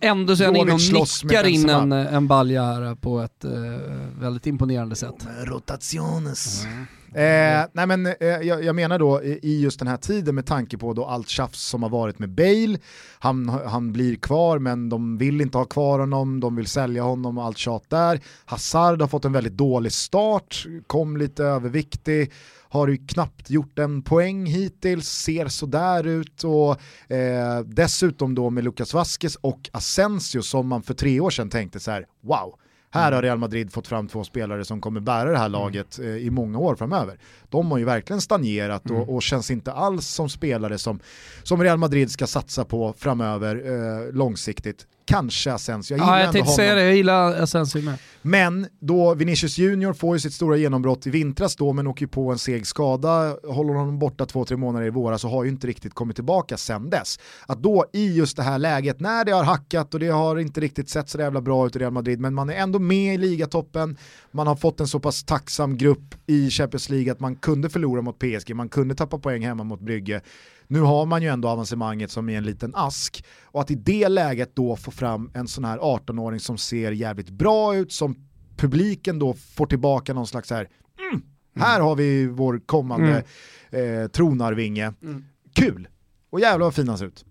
Ändå så är han inne och nickar in en, en balja här på ett eh, väldigt imponerande sätt. Rotationes. Mm. Eh, nej men, eh, jag, jag, menar då i just den här tiden med tanke på då allt tjafs som har varit med Bale, han, han blir kvar men de vill inte ha kvar honom, de vill sälja honom och allt tjat där. Hazard har fått en väldigt dålig start, kom lite överviktig, har ju knappt gjort en poäng hittills, ser sådär ut och eh, dessutom då med Lucas Vasquez och Asensio som man för tre år sedan tänkte så här: wow, här har Real Madrid fått fram två spelare som kommer bära det här mm. laget eh, i många år framöver. De har ju verkligen stagnerat och, mm. och, känns inte alls som spelare som, som Real Madrid ska satsa på framöver eh, långsiktigt kanske Asensio. Jag ja, jag tänkte säga det, jag gillar Asensio med. Men då Vinicius Junior får ju sitt stora genombrott i vintras då men åker på en seg skada, håller honom borta två, tre månader i våras och har ju inte riktigt kommit tillbaka sen dess. Att då i just det här läget när det har hackat och det har inte riktigt sett så jävla bra ut i Real Madrid men man är ändå med i ligatoppen, man har fått en så pass tacksam grupp i Champions League att man kunde förlora mot PSG, man kunde tappa poäng hemma mot Brygge nu har man ju ändå avancemanget som i en liten ask och att i det läget då få fram en sån här 18-åring som ser jävligt bra ut, som publiken då får tillbaka någon slags här, mm, här har vi vår kommande mm. eh, tronarvinge. Mm. Kul! Och jävlar vad fin han ser ut.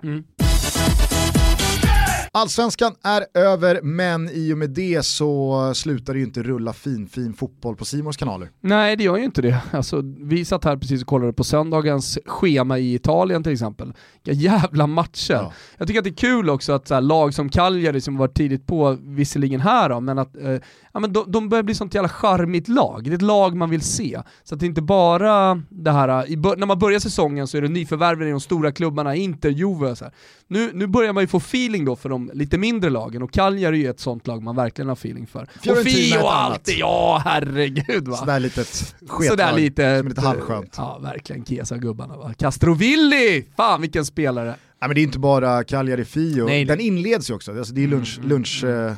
Allsvenskan är över, men i och med det så slutar det ju inte rulla fin, fin fotboll på Simons kanaler. Nej, det gör ju inte det. Alltså, vi satt här precis och kollade på söndagens schema i Italien till exempel. Vilka jävla matcher. Ja. Jag tycker att det är kul också att så här, lag som Cagliari som var tidigt på, visserligen här då, men att eh, ja, men de, de börjar bli sånt jävla charmigt lag. Det är ett lag man vill se. Så att det är inte bara det här, i, när man börjar säsongen så är det nyförvärven i de stora klubbarna, Inter, Juve så här. Nu, nu börjar man ju få feeling då för de lite mindre lagen och Cagliari är ju ett sånt lag man verkligen har feeling för. Fiorentina och Fio och allt, ja herregud va. Sådär litet sketlag, Sådär lite, som är lite halvskönt. Ja verkligen, Kesa-gubbarna va. Castrovilli! Fan vilken spelare! Nej men det är inte bara Cagliari Fio, nej, den inleds ju också, alltså det är lunch, mm, lunch mm. Eh,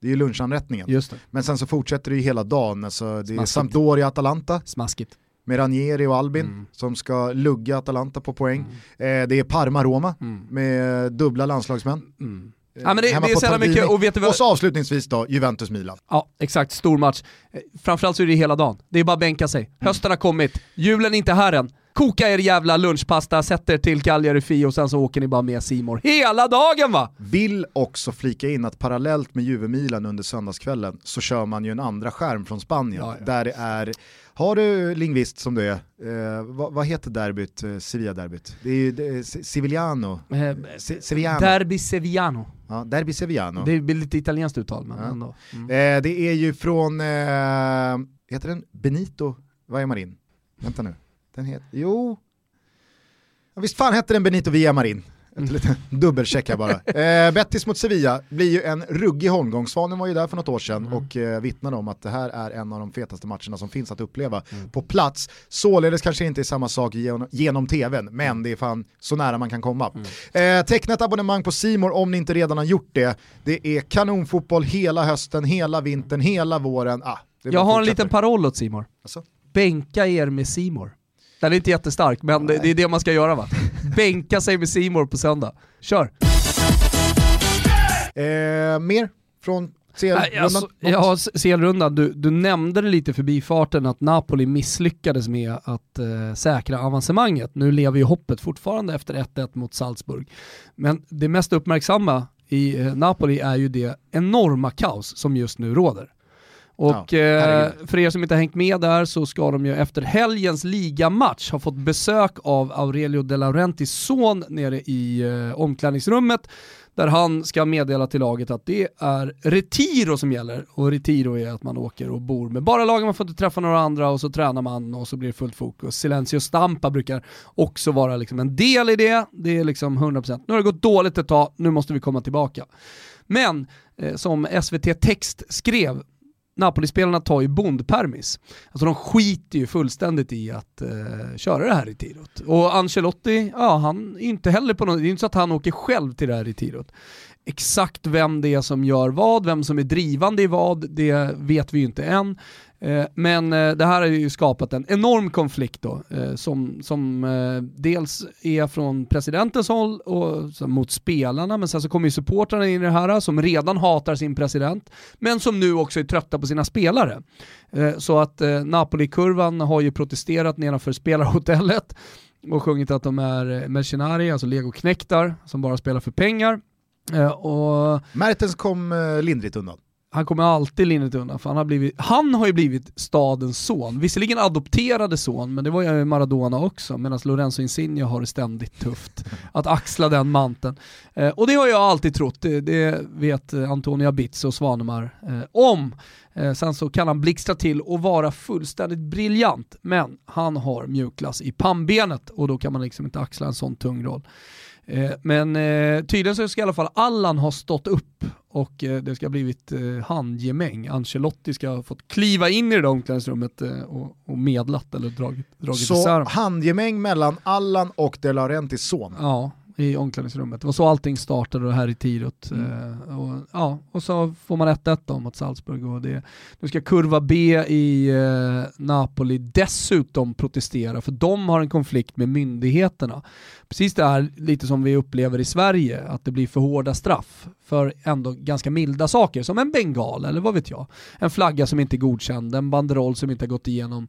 Det är ju lunchanrättningen. Just det. Men sen så fortsätter det ju hela dagen. Alltså, det är. Sampdoria-Atalanta Smaskigt. Med Ranieri och Albin Mm. som ska lugga Atalanta på poäng. Eh, det är Parma-Roma Mm. med dubbla landslagsmän. Mm. Eh, Ja, men det, det är på så mycket, och vet du vad? Och så avslutningsvis då, Juventus-Milan. Ja, exakt. Stor match. Eh, Framförallt så är det hela dagen. Det är bara att bänka sig. Hösten har kommit, julen är inte här än. Koka er jävla lunchpasta, sätt er till Cagliari Fi och sen så åker ni bara med Simor hela dagen va? Vill också flika in att parallellt med Juve-Milan under söndagskvällen så kör man ju en andra skärm från Spanien Ja, ja. där det är, har du lingvist som du är, eh, vad, vad heter derbyt, eh, Sevilla-derbyt? Det är ju det Se- Sevillano, Se- Sevillano, Derby Sevillano. ja, Derby Sevillano. Det blir lite italienskt uttal men Ja. ändå. Mm. Eh, det är ju från, eh, heter den Benito Villamarin? Vänta nu, den heter, jo, ja, visst fan hette den Benito Villamarin? Ett litet dubbelchecka bara. Eh, Betis mot Sevilla blir ju en ruggig holmgång. Svanen var ju där för något år sedan Mm. och eh, vittnade om att det här är en av de fetaste matcherna som finns att uppleva på plats. Således kanske inte är samma sak genom, genom tvn, men det är fan så nära man kan komma. Eh, teckna ett abonnemang på Simor om ni inte redan har gjort det. Det är kanonfotboll hela hösten, hela vintern, hela våren. Ah, Jag har en liten paroll åt Simor. Alltså? Bänka er med Simor. Den är inte jättestark, men det, det är det man ska göra va? Bänka sig med Simor på söndag. Kör! Eh, mer från CL-rundan? alltså, ja, CL-rundan, du, du nämnde det lite förbi farten att Napoli misslyckades med att eh, säkra avancemanget. Nu lever ju hoppet fortfarande efter 1-1 mot Salzburg. Men det mest uppmärksamma i eh, Napoli är ju det enorma kaos som just nu råder. Och Ja, eh, för er som inte har hängt med där så ska de ju efter helgens ligamatch ha fått besök av Aurelio De Laurentis son nere i eh, omklädningsrummet där han ska meddela till laget att det är Retiro som gäller. Och Retiro är att man åker och bor med bara lagen, man får inte träffa några andra och så tränar man och så blir det fullt fokus. Silencio Stampa brukar också vara liksom en del i det, det är liksom 100%. Nu har det gått dåligt ett tag, nu måste vi komma tillbaka. Men eh, som SVT Text skrev, Napoli-spelarna tar ju bondpermis. Alltså de skiter ju fullständigt i att eh, köra det här i tirot. Och Ancelotti, ja han är inte heller på något, det är inte så att han åker själv till det här i tirot. Exakt vem det är som gör vad, vem som är drivande i vad, det vet vi ju inte än. Eh, men eh, det här har ju skapat en enorm konflikt då, eh, som, som dels är från presidentens håll och mot spelarna, men sen så kommer ju supportrarna in i det här som redan hatar sin president, men som nu också är trötta på sina spelare. Så att Napoli-kurvan har ju protesterat nedanför spelarhotellet och sjungit att de är mercenari, alltså legoknektar som bara spelar för pengar. Och Mertens kom lindrigt undan han kommer alltid lindrigt undan för han har, blivit, han har ju blivit stadens son. Visserligen adopterade son, men det var ju Maradona också, medan Lorenzo Insigne har det ständigt tufft att axla den manteln. Eh, och det har jag alltid trott, det, det vet Antonia Bitz och Svanemar eh, om. Eh, sen så kan han blixtra till och vara fullständigt briljant, men han har mjukglass i pannbenet och då kan man liksom inte axla en sån tung roll. Eh, Men eh, tydligen så ska i alla fall Allan ha stått upp och eh, det ska ha blivit handgemäng. Ancelotti ska ha fått kliva in i det där omklädningsrummet och, medlat eller dragit, dragit isär Så handgemäng mellan Allan och De Laurentis son. Ja, i omklädningsrummet. Det var så allting startade här i Tirot. Mm. Eh, och, ja, och så får man 1-1 då mot Salzburg. Och det, nu ska kurva B i eh, Napoli dessutom protestera för de har en konflikt med myndigheterna. Precis det här lite som vi upplever i Sverige, att det blir för hårda straff för ändå ganska milda saker som en bengal eller vad vet jag. En flagga som inte är godkänd, en banderoll som inte har gått igenom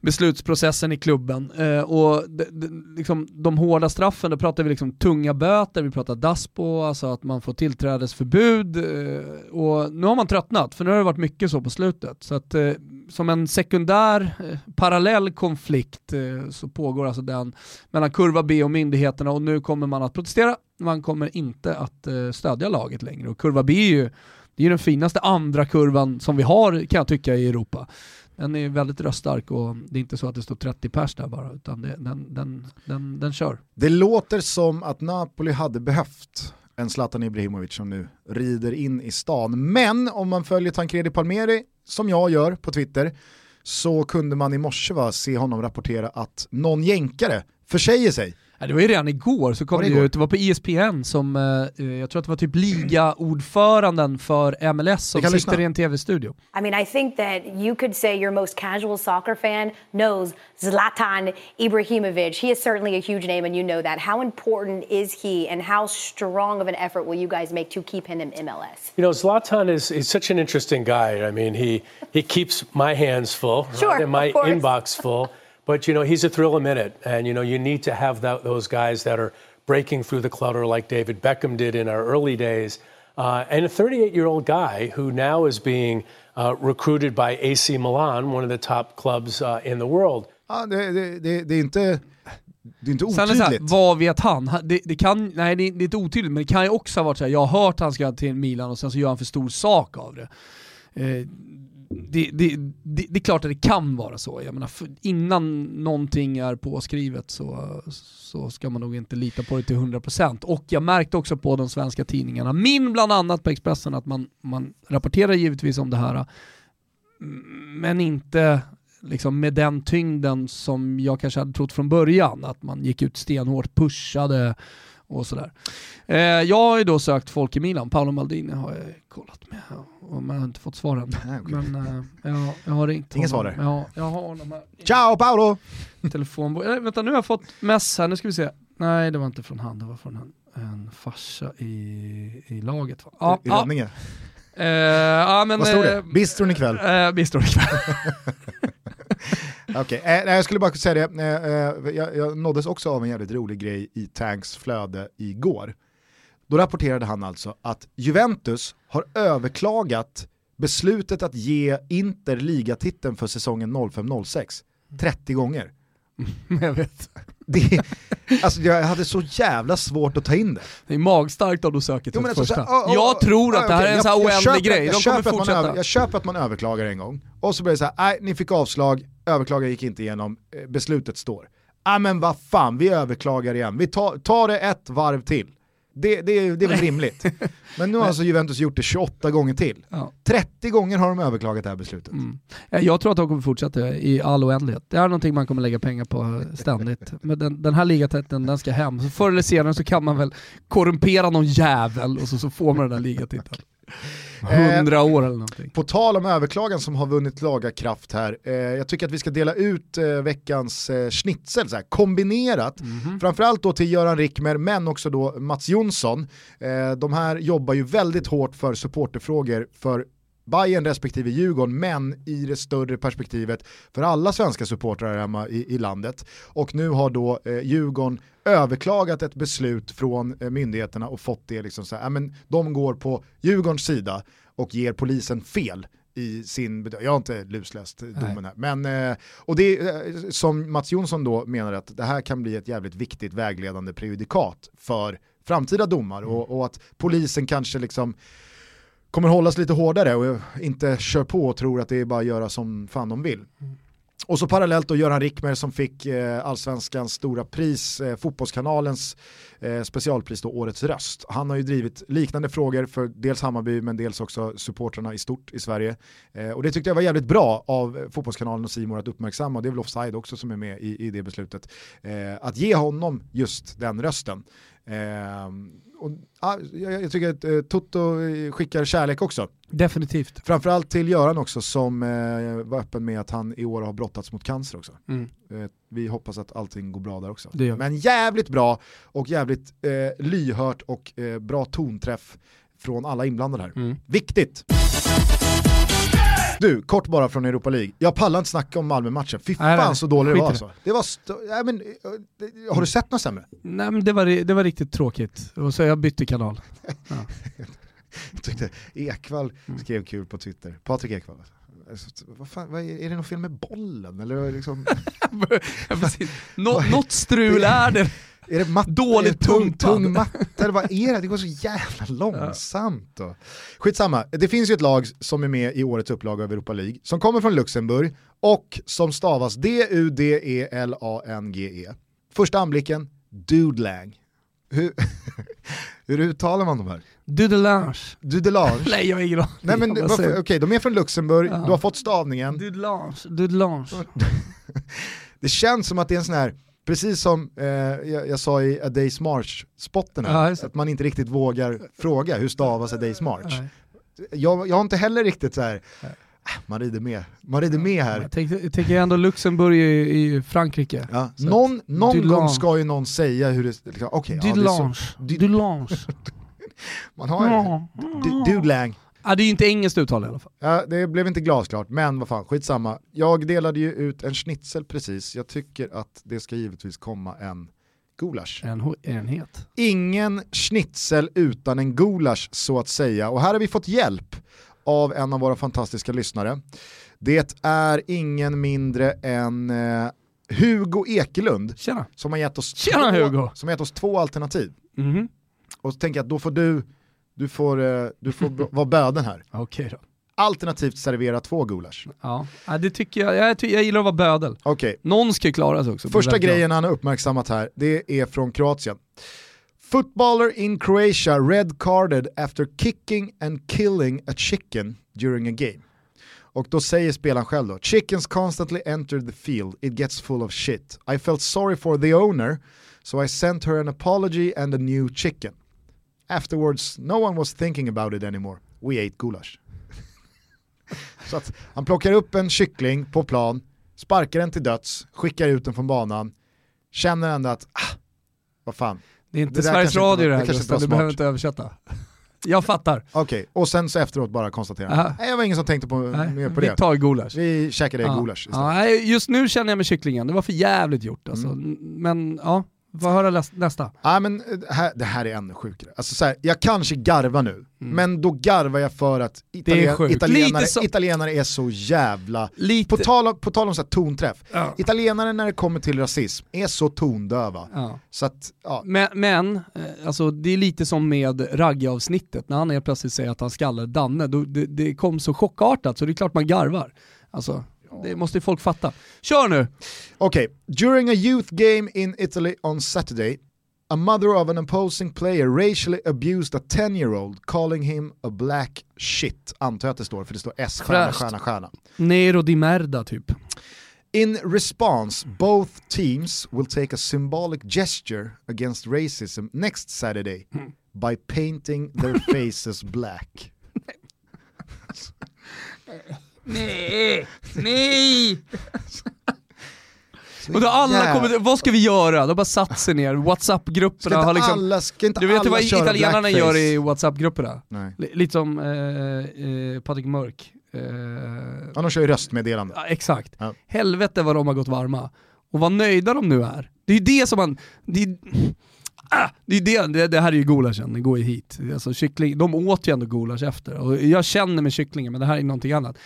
beslutsprocessen i klubben. Eh, och de, de, liksom, de hårda straffen, då pratar vi liksom tunga böter, vi pratar daspo, alltså att man får tillträdesförbud. Eh, och nu har man tröttnat, för nu har det varit mycket så på slutet. Så att eh, som en sekundär, eh, parallell konflikt eh, så pågår alltså den mellan kurva B och myndigheterna och nu kommer man att protestera. Man kommer inte att eh, stödja laget längre. Och kurva B är ju det är ju den finaste andra kurvan som vi har kan jag tycka i Europa. Den är väldigt röststark och det är inte så att det står 30 pers där bara, utan det, den, den, den, den kör. Det låter som att Napoli hade behövt en Zlatan Ibrahimovic som nu rider in i stan. Men om man följer Tancredi Palmeri, som jag gör på Twitter, så kunde man i morse va, se honom rapportera att någon jänkare försäger sig det var ju redan igår så kom det, det ut, det var på ESPN som, eh, eh, jag tror att det var typ ligaordföranden för MLS som sitter lyssna. i en tv-studio. I mean I think that you could say your most casual soccer fan knows Zlatan Ibrahimovic. He is certainly a huge name and you know that. How important is he and how strong of an effort will you guys make to keep him in MLS? You know, Zlatan is, is such an interesting guy. I mean, he, he keeps my hands full sure, right, and my inbox full. But you know, he's a thrill a minute, and you know, you need to have that, those guys that are breaking through the clutter like David Beckham did in our early days, uh, and a 38-year-old guy who now is being uh, recruited by AC Milan, one of the top clubs uh, in the world. Ja, det, det, det, det är inte det är inte otydligt. Sen är här, vad vet han? Det, det, kan, nej det, det är inte otydligt, men det kan ju också ha varit så här, jag har hört att han ska till Milan och sen så gör han för stor sak av det. Det, det, det, det, är klart att det kan vara så. Jag menar, innan någonting är påskrivet så, så ska man nog inte lita på det till 100%. Och jag märkte också på de svenska tidningarna, min bland annat på Expressen, att man, man rapporterar givetvis om det här, men inte liksom med den tyngden som jag kanske hade trott från början. Att man gick ut stenhårt, pushade och sådär. Eh, jag har ju då sökt folk i Milan, Paolo Maldini har jag kollat med och man har inte fått svar än. Nej, okay. Men eh, jag, jag har ringt Inga svar där? Ja, jag har honom här. Ciao Paolo! Telefon, eh, vänta nu har jag fått mess här, nu ska vi se. Nej det var inte från han, det var från en, en farsa i, i laget. Ja, I, i Rönninge? Uh, ja, men, Vad stod det? Bistron ikväll? Uh, bistron ikväll. Okej, okay. eh, jag skulle bara säga det, eh, eh, jag, jag nåddes också av en jävligt rolig grej i Tanks flöde igår. Då rapporterade han alltså att Juventus har överklagat beslutet att ge Inter ligatiteln för säsongen 05-06 30 gånger. jag vet. Det, alltså jag hade så jävla svårt att ta in det. Det är magstarkt om du söker till alltså, första. Så, oh, oh, jag tror att oh, det här är en sån här oändlig köper, grej, de kommer fortsätta. Över, jag köper att man överklagar en gång, och så blir det så här, nej ni fick avslag, överklagan gick inte igenom, eh, beslutet står. Ja men vad fan, vi överklagar igen, vi tar, tar det ett varv till. Det, det, det är väl rimligt. Men nu har alltså Juventus gjort det 28 gånger till. Ja. 30 gånger har de överklagat det här beslutet. Mm. Jag tror att de kommer fortsätta i all oändlighet. Det är någonting man kommer lägga pengar på ständigt. Men den, den här ligatiteln, den ska hem. Så förr eller senare så kan man väl korrumpera någon jävel och så, så får man den där ligatiteln. Hundra eh, år eller någonting. På tal om överklagan som har vunnit laga kraft här, eh, jag tycker att vi ska dela ut eh, veckans eh, schnitzel så här, kombinerat, mm -hmm. framförallt då till Göran Rickmer men också då Mats Jonsson. Eh, de här jobbar ju väldigt hårt för supporterfrågor för Bayern respektive Djurgården, men i det större perspektivet för alla svenska supportrar hemma i, i landet. Och nu har då eh, Djurgården överklagat ett beslut från eh, myndigheterna och fått det liksom så här, men de går på Djurgårdens sida och ger polisen fel i sin bedömning. Jag har inte lusläst domen här. Men, eh, och det är eh, som Mats Jonsson då menar att det här kan bli ett jävligt viktigt vägledande prejudikat för framtida domar mm. och, och, att polisen kanske liksom kommer hållas lite hårdare och inte kör på och tror att det är bara att göra som fan de vill. Mm. Och så parallellt då Göran Rickmer som fick eh, allsvenskans stora pris, eh, fotbollskanalens eh, specialpris då, Årets röst. Han har ju drivit liknande frågor för dels Hammarby men dels också supportrarna i stort i Sverige. Eh, och det tyckte jag var jävligt bra av fotbollskanalen och Simor att uppmärksamma, och det är väl Offside också som är med i, i det beslutet, eh, att ge honom just den rösten. Eh, och, ja, jag, tycker att eh, Toto skickar kärlek också. Definitivt. Framförallt till Göran också som eh, var öppen med att han i år har brottats mot cancer också. Mm. Eh, vi hoppas att allting går bra där också. Men jävligt bra och jävligt eh, lyhört och eh, bra tonträff från alla inblandade här. Mm. Viktigt! Du, kort bara från Europa League. Jag pallar inte snacka om Malmö-matchen. Fy fan nej, så dålig det var alltså. Det var nej, men, eh, har du sett något sämre? Nej men det var, det var riktigt tråkigt. Och så jag bytte kanal. Ja. jag tyckte Ekvall skrev kul på Twitter. Patrik Ekvall. Alltså, vad fan, vad är, är, det något fel med bollen? Eller liksom... Nå, något strul är det. Är det matt, Dåligt tung, tung matte eller vad är det? Det går så jävla långsamt. Och. Skitsamma, det finns ju ett lag som är med i årets upplaga av Europa League som kommer från Luxemburg och som stavas D-U-D-E-L-A-N-G-E. -E. Första anblicken, Dudelang. Hur, hur uttalar man de här? Dudelange. Dudelange? Nej jag har ingen aning. Okej, okay, de är från Luxemburg, ja. du har fått stavningen. Dudelange. Dudelange. det känns som att det är en sån här Precis som eh, jag, jag, sa i A Day's March-spotten ja, att man inte riktigt vågar fråga hur stavas A Day's March. Jag, jag har inte heller riktigt så här, man rider med, man rider med här. Jag tänker, tänker ändå Luxemburg i, i Frankrike. Ja. Någon, någon gång ska ju någon säga hur det... Liksom, okay, Dulange. Ja, Dulange. man har ju... Dudelang. Ja, det är ju inte engelskt uttal i alla fall. Ja, det blev inte glasklart, men vad fan, skitsamma. Jag delade ju ut en schnitzel precis, jag tycker att det ska givetvis komma en gulasch. En enhet. Ingen schnitzel utan en gulasch så att säga. Och här har vi fått hjälp av en av våra fantastiska lyssnare. Det är ingen mindre än eh, Hugo Ekelund Tjena. som har gett oss, Tjena, två, Hugo. som har gett oss två alternativ. Mm -hmm. Och så tänker jag att då får du, du får, eh, du får vara böden här. Okej då. Alternativt servera två gulasch. Ja, det tycker jag, jag, jag gillar att vara bödel. Okay. Någon ska ju klara sig också. Första grejen han har uppmärksammat här, det är från Kroatien. Footballer in Croatia red carded after kicking and killing a chicken during a game. Och då säger spelaren själv då, chickens constantly enter the field, it gets full of shit. I felt sorry for the owner, so I sent her an apology and a new chicken. Afterwards, no one was thinking about it anymore. We ate gulasch. Så att han plockar upp en kyckling på plan, sparkar den till döds, skickar ut den från banan, känner ändå att, ah, vad fan, det är inte det Sveriges Radio det här Gustav, du behöver inte översätta. Jag fattar. Okej, okay. och sen så efteråt bara konstatera. Nej, det var ingen som tänkte på, Nej, mer på vi det. Vi tar gulasch. Vi käkade ja. gulasch istället. Ja, just nu känner jag med kycklingen, det var för jävligt gjort alltså. Mm. Men ja, vad höra nästa? Ja, men det, eh, här, det här är ännu sjukare. Alltså, så här, jag kanske garvar nu, mm. men då garvar jag för att italien, italienare, så... italienare är så jävla... Lite... På tal på tal om så här tonträff, ja. italienare när det kommer till rasism är så tondöva. Ja. Så att, ja. Men, men eh, alltså, det är lite som med Ragge-avsnittet, när han helt plötsligt säger att han skallar Danne, då, det, det kom så chockartat så det är klart man garvar. Alltså, det måste folk fatta. Kör nu! Okej, okay. during a youth game in Italy on Saturday, a mother of an opposing player racially abused a 10-year-old calling him a black shit. Antar jag att det står, för det står S, stjärna, stjärna, stjärna. Nero di merda typ. In response, both teams will take a symbolic gesture against racism next Saturday by painting their faces black. Nej, nej! Och då alla kommer, vad ska vi göra? De bara satt sig ner, WhatsApp-grupperna har liksom... Alla, ska inte du vet alla vad italienarna blackface? gör i WhatsApp-grupperna? Lite som eh, eh, Patrik Mörk. Eh, ja, de kör ju röstmeddelande. Ja, exakt. Ja. Helvete vad de har gått varma. Och vad nöjda de nu är. Det är ju det som man... Det är, Ah, det, är det, det, det här är ju gulaschen, det går ju hit. Alltså, kyckling, de åt ju ändå gulasch efter. Och jag känner med kycklingen, men det här är någonting annat.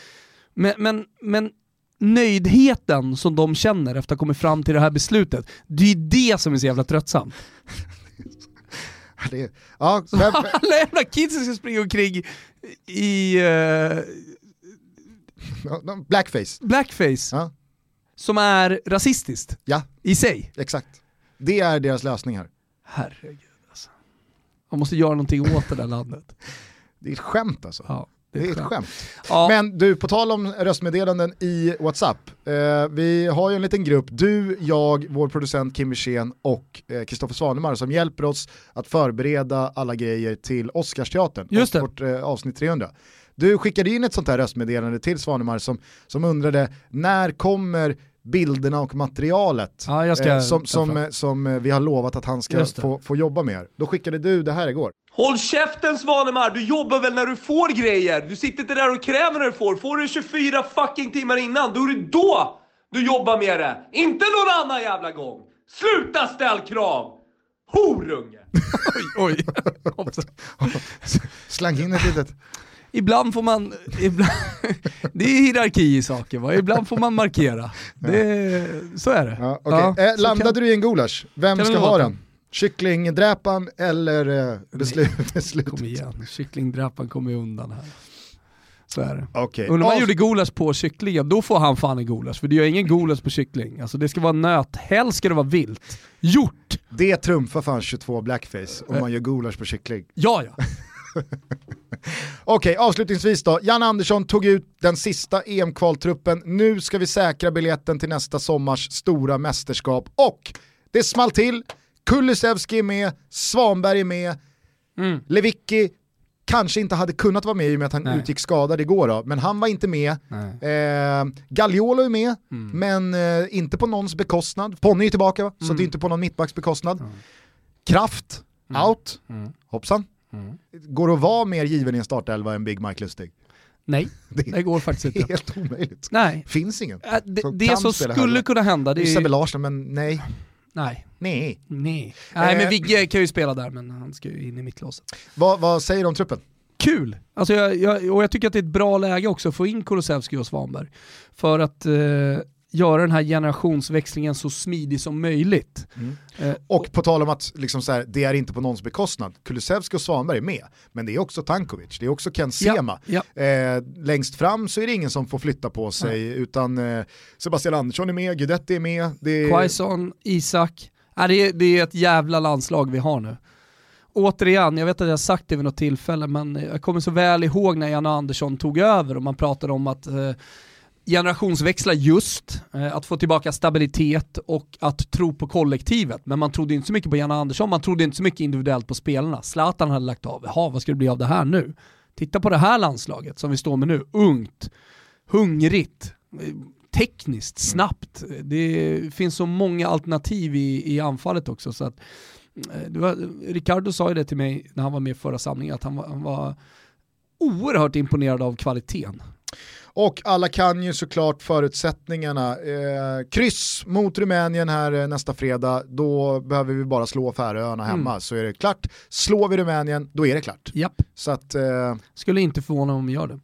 Men, men, men nöjdheten som de känner efter att ha kommit fram till det här beslutet, det är det som är så jävla tröttsamt. det, ja, men, alla jävla kids ska springa omkring i... Uh, blackface. Blackface. Ja. Som är rasistiskt. Ja. I sig. Exakt. Det är deras lösning här. Herregud alltså. Man måste göra någonting åt det där landet. Det är ett skämt alltså. Ja. Det är ett skämt. Ja. Men du, på tal om röstmeddelanden i WhatsApp. Eh, vi har ju en liten grupp, du, jag, vår producent Kim Wirsén och Kristoffer eh, Svanemar som hjälper oss att förbereda alla grejer till Oscarsteatern. Just det. Vårt eh, avsnitt 300. Du skickade in ett sånt här röstmeddelande till Svanemar som, som undrade när kommer bilderna och materialet ja, eh, som, som, som vi har lovat att han ska få, få jobba med. Då skickade du det här igår. Håll käften Svanemar, du jobbar väl när du får grejer? Du sitter inte där och kräver när du får. Får du 24 fucking timmar innan, då är det då du jobbar med det. Inte någon annan jävla gång. Sluta ställ krav! Horunge! oj, oj. Slang in ett litet... Ibland får man, ibland, det är hierarki i saker va, ibland får man markera. Det, så är det. Ja, okay. ja, eh, landade kan, du i en gulasch? Vem ska ha den? Kycklingdräpan eller eh, beslut, beslutet? Kom igen, kycklingdräpan kommer undan här. Så är det. Okay. Undrar om man gjorde gulasch på kycklingen, då får han fan en gulasch. För det gör ingen gulasch på kyckling. Alltså det ska vara nöt, helst ska det vara vilt. Gjort! Det trumfar fan 22 blackface om man gör gulasch på kyckling. Ja, ja. Okej, okay, avslutningsvis då. Jan Andersson tog ut den sista EM-kvaltruppen. Nu ska vi säkra biljetten till nästa sommars stora mästerskap och Det small till, Kulusevski är med, Svanberg är med, mm. Lewicki kanske inte hade kunnat vara med i och med att han Nej. utgick skadad igår då, men han var inte med. Eh, Gagliolo är med, mm. men eh, inte på någons bekostnad. Ponny är tillbaka, mm. så det är inte på någon mittbacks bekostnad. Mm. Kraft, out, mm. hoppsan. Mm. Går det att vara mer given i en startelva än Big Mike Lustig? Nej, det, det går faktiskt inte. Helt omöjligt. Nej. Finns ingen. Äh, det som, det som skulle kunna hända, det är... Sebbe Larsson, men nej. Nej. Nej. Nej. Nej men eh. Vigge kan ju spela där men han ska ju in i mittlåset. Vad, vad säger du om truppen? Kul! Alltså jag, jag, och jag tycker att det är ett bra läge också att få in Kulusevski och Svanberg. För att eh, göra den här generationsväxlingen så smidig som möjligt. Mm. Eh, och på tal om att liksom så här, det är inte på någons bekostnad, Kulusevski och Svanberg är med, men det är också Tankovic, det är också Ken Sema. Ja, ja. Eh, längst fram så är det ingen som får flytta på sig, ja. utan eh, Sebastian Andersson är med, Guidetti är med. Det. Quaison, Isak, äh, det, är, det är ett jävla landslag vi har nu återigen, jag vet att jag sagt det vid något tillfälle, men jag kommer så väl ihåg när Janne Andersson tog över och man pratade om att eh, generationsväxla just, eh, att få tillbaka stabilitet och att tro på kollektivet. Men man trodde inte så mycket på Janne Andersson, man trodde inte så mycket individuellt på spelarna. Zlatan hade lagt av, jaha vad ska det bli av det här nu? Titta på det här landslaget som vi står med nu, ungt, hungrigt, tekniskt, snabbt. Det finns så många alternativ i, i anfallet också. Så att, eh, var, Ricardo sa ju det till mig när han var med förra samlingen, att han var, han var oerhört imponerad av kvaliteten och alla kan ju såklart förutsättningarna. Eh, kryss mot Rumänien här eh, nästa fredag, då behöver vi bara slå Färöarna hemma mm. så är det klart. Slår vi Rumänien, då är det klart. Japp. Så att, eh... Skulle inte förvåna om vi gör det.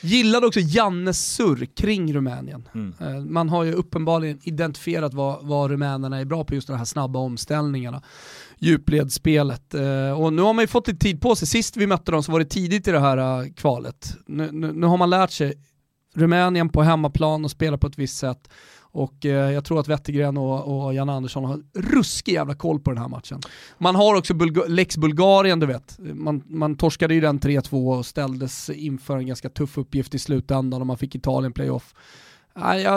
Gillade också Jannes surr kring Rumänien. Mm. Eh, man har ju uppenbarligen identifierat vad, vad rumänerna är bra på, just de här snabba omställningarna djupledsspelet. Eh, och nu har man ju fått lite tid på sig. Sist vi mötte dem så var det tidigt i det här eh, kvalet. Nu, nu, nu, har man lärt sig Rumänien på hemmaplan och spela på ett visst sätt. Och eh, jag tror att Wettergren och, och Jan Andersson har ruskig jävla koll på den här matchen. Man har också Bulga Lex Bulgarien, du vet. Man, man torskade ju den 3-2 och ställdes inför en ganska tuff uppgift i slutändan och man fick Italien playoff. Jag,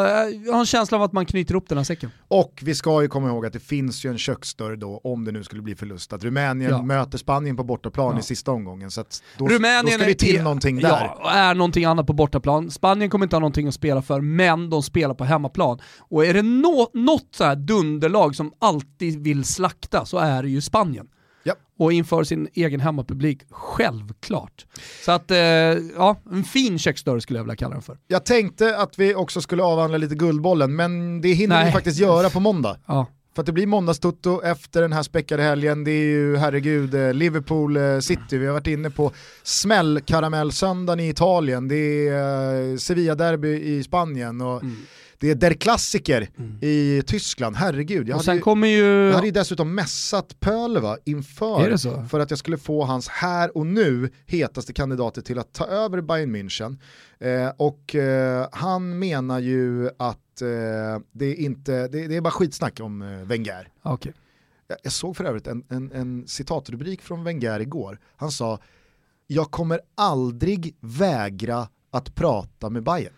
har en känsla av att man knyter upp den här säcken. Och vi ska ju komma ihåg att det finns ju en köksdörr då om det nu skulle bli förlust. Att Rumänien ja. möter Spanien på bortaplan ja. i sista omgången. Så då, Rumänien då ska det till är, någonting där. Ja, är någonting annat på bortaplan. Spanien kommer inte ha någonting att spela för, men de spelar på hemmaplan. Och är det no något så här dunderlag som alltid vill slakta så är det ju Spanien och inför sin egen hemmapublik, självklart. Så att, eh, ja, en fin köksdörr skulle jag vilja kalla den för. Jag tänkte att vi också skulle avhandla lite Guldbollen, men det hinner Nej. vi faktiskt göra på måndag. Ja. För att det blir måndagstutto efter den här späckade helgen, det är ju herregud eh, Liverpool eh, City, vi har varit inne på smällkaramellsöndagen i Italien, det är eh, Sevilla-derby i Spanien och mm det är Der Klassiker mm. i Tyskland, herregud. Jag, och hade, ju, ju... jag hade ju dessutom mässat Pölva inför för att jag skulle få hans här och nu hetaste kandidater till att ta över Bayern München. Eh, och eh, han menar ju att eh, det, är inte, det, det, är bara skitsnack om eh, Wenger. Okay. Jag, jag, såg för övrigt en, en, en citatrubrik från Wenger igår. Han sa, jag kommer aldrig vägra att prata med Bayern.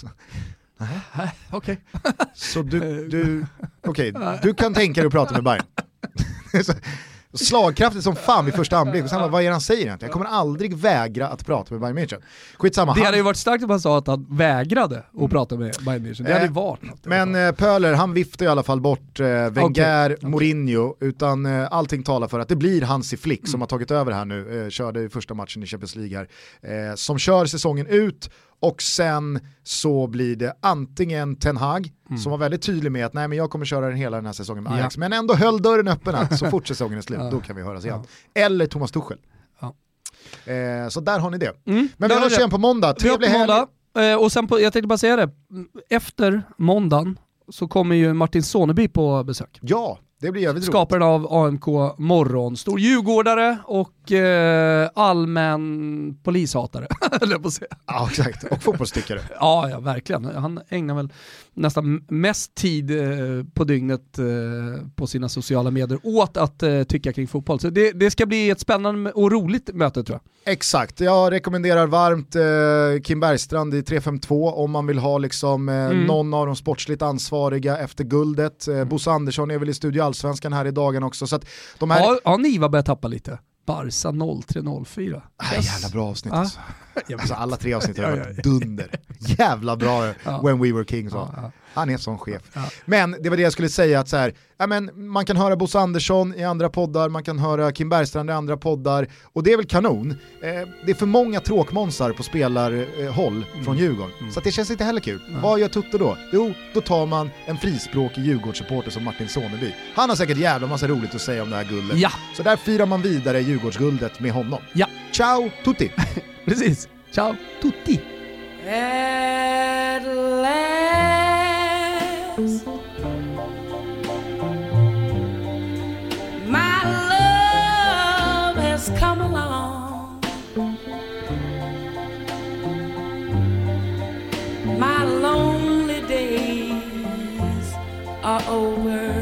Okej. Okay. Så du, du, okay, du kan tänka dig att prata med Bayern? Slagkraftigt som fan vid första anblick, och sen vad är det han säger egentligen? Jag kommer aldrig vägra att prata med Bayern München. Skitsamma. Det hade ju varit starkt om han sa att han vägrade att mm. prata med Bayern München, det hade ju varit något. Men eh, Pöler, han viftar i alla fall bort eh, Wenger, okay. Mourinho, utan eh, allting talar för att det blir Hansi Flick mm. som har tagit över här nu, eh, körde i första matchen i Champions League här, eh, som kör säsongen ut och sen så blir det antingen Ten Hag, mm. som var väldigt tydlig med att nej men jag kommer köra den hela den här säsongen med Ajax, ja. men ändå höll dörren öppen att så fort säsongen är slut, ja. då kan vi höras igen. Ja. Eller Thomas Tuchel. Eh, så där har ni det. Mm, men vi hörs igen på måndag, trevlig helg. Eh, och sen på, jag tänkte bara säga det, efter måndagen så kommer ju Martin Soneby på besök. Ja, Det blir jävligt Skaparen av AMK Morgon, stor djurgårdare och eh, allmän polishatare, höll jag på att säga. Ja, exakt. Och fotbollstyckare. ja, ja, verkligen. Han ägnar väl nästan mest tid eh, på dygnet eh, på sina sociala medier åt att eh, tycka kring fotboll. Så det, det, ska bli ett spännande och roligt möte tror jag. Exakt, jag rekommenderar varmt eh, Kim Bergstrand i 352 om man vill ha liksom, eh, mm. någon av de sportsligt ansvariga efter guldet. Eh, Bosse Andersson är väl i Studio Allsvenskan här i dagen också. Så de här... Har, har Niva börjat tappa lite? Barca 0304. Ah, yes. Jävla bra avsnitt ah. alltså. Alltså. Alla tre avsnitt har varit dunder. Jävla bra. When We Were Kings. Ja. Han är en sån chef. Men det var det jag skulle säga, att så här, ja, men man kan höra Bosse Andersson i andra poddar, man kan höra Kim Bergstrand i andra poddar, och det är väl kanon. Eh, det är för många tråkmånsar på spelarhåll eh, från Djurgården, mm. så det känns inte heller kul. Mm. Vad gör Tutte då? Jo, då tar man en frispråkig Djurgårdssupporter som Martin Soneby. Han har säkert jävla massa roligt att säga om det här guldet. Ja. Så där firar man vidare Djurgårdsguldet med honom. Ja. Ciao tutti! Precis. Ciao tutti! At last, my lonely days are over.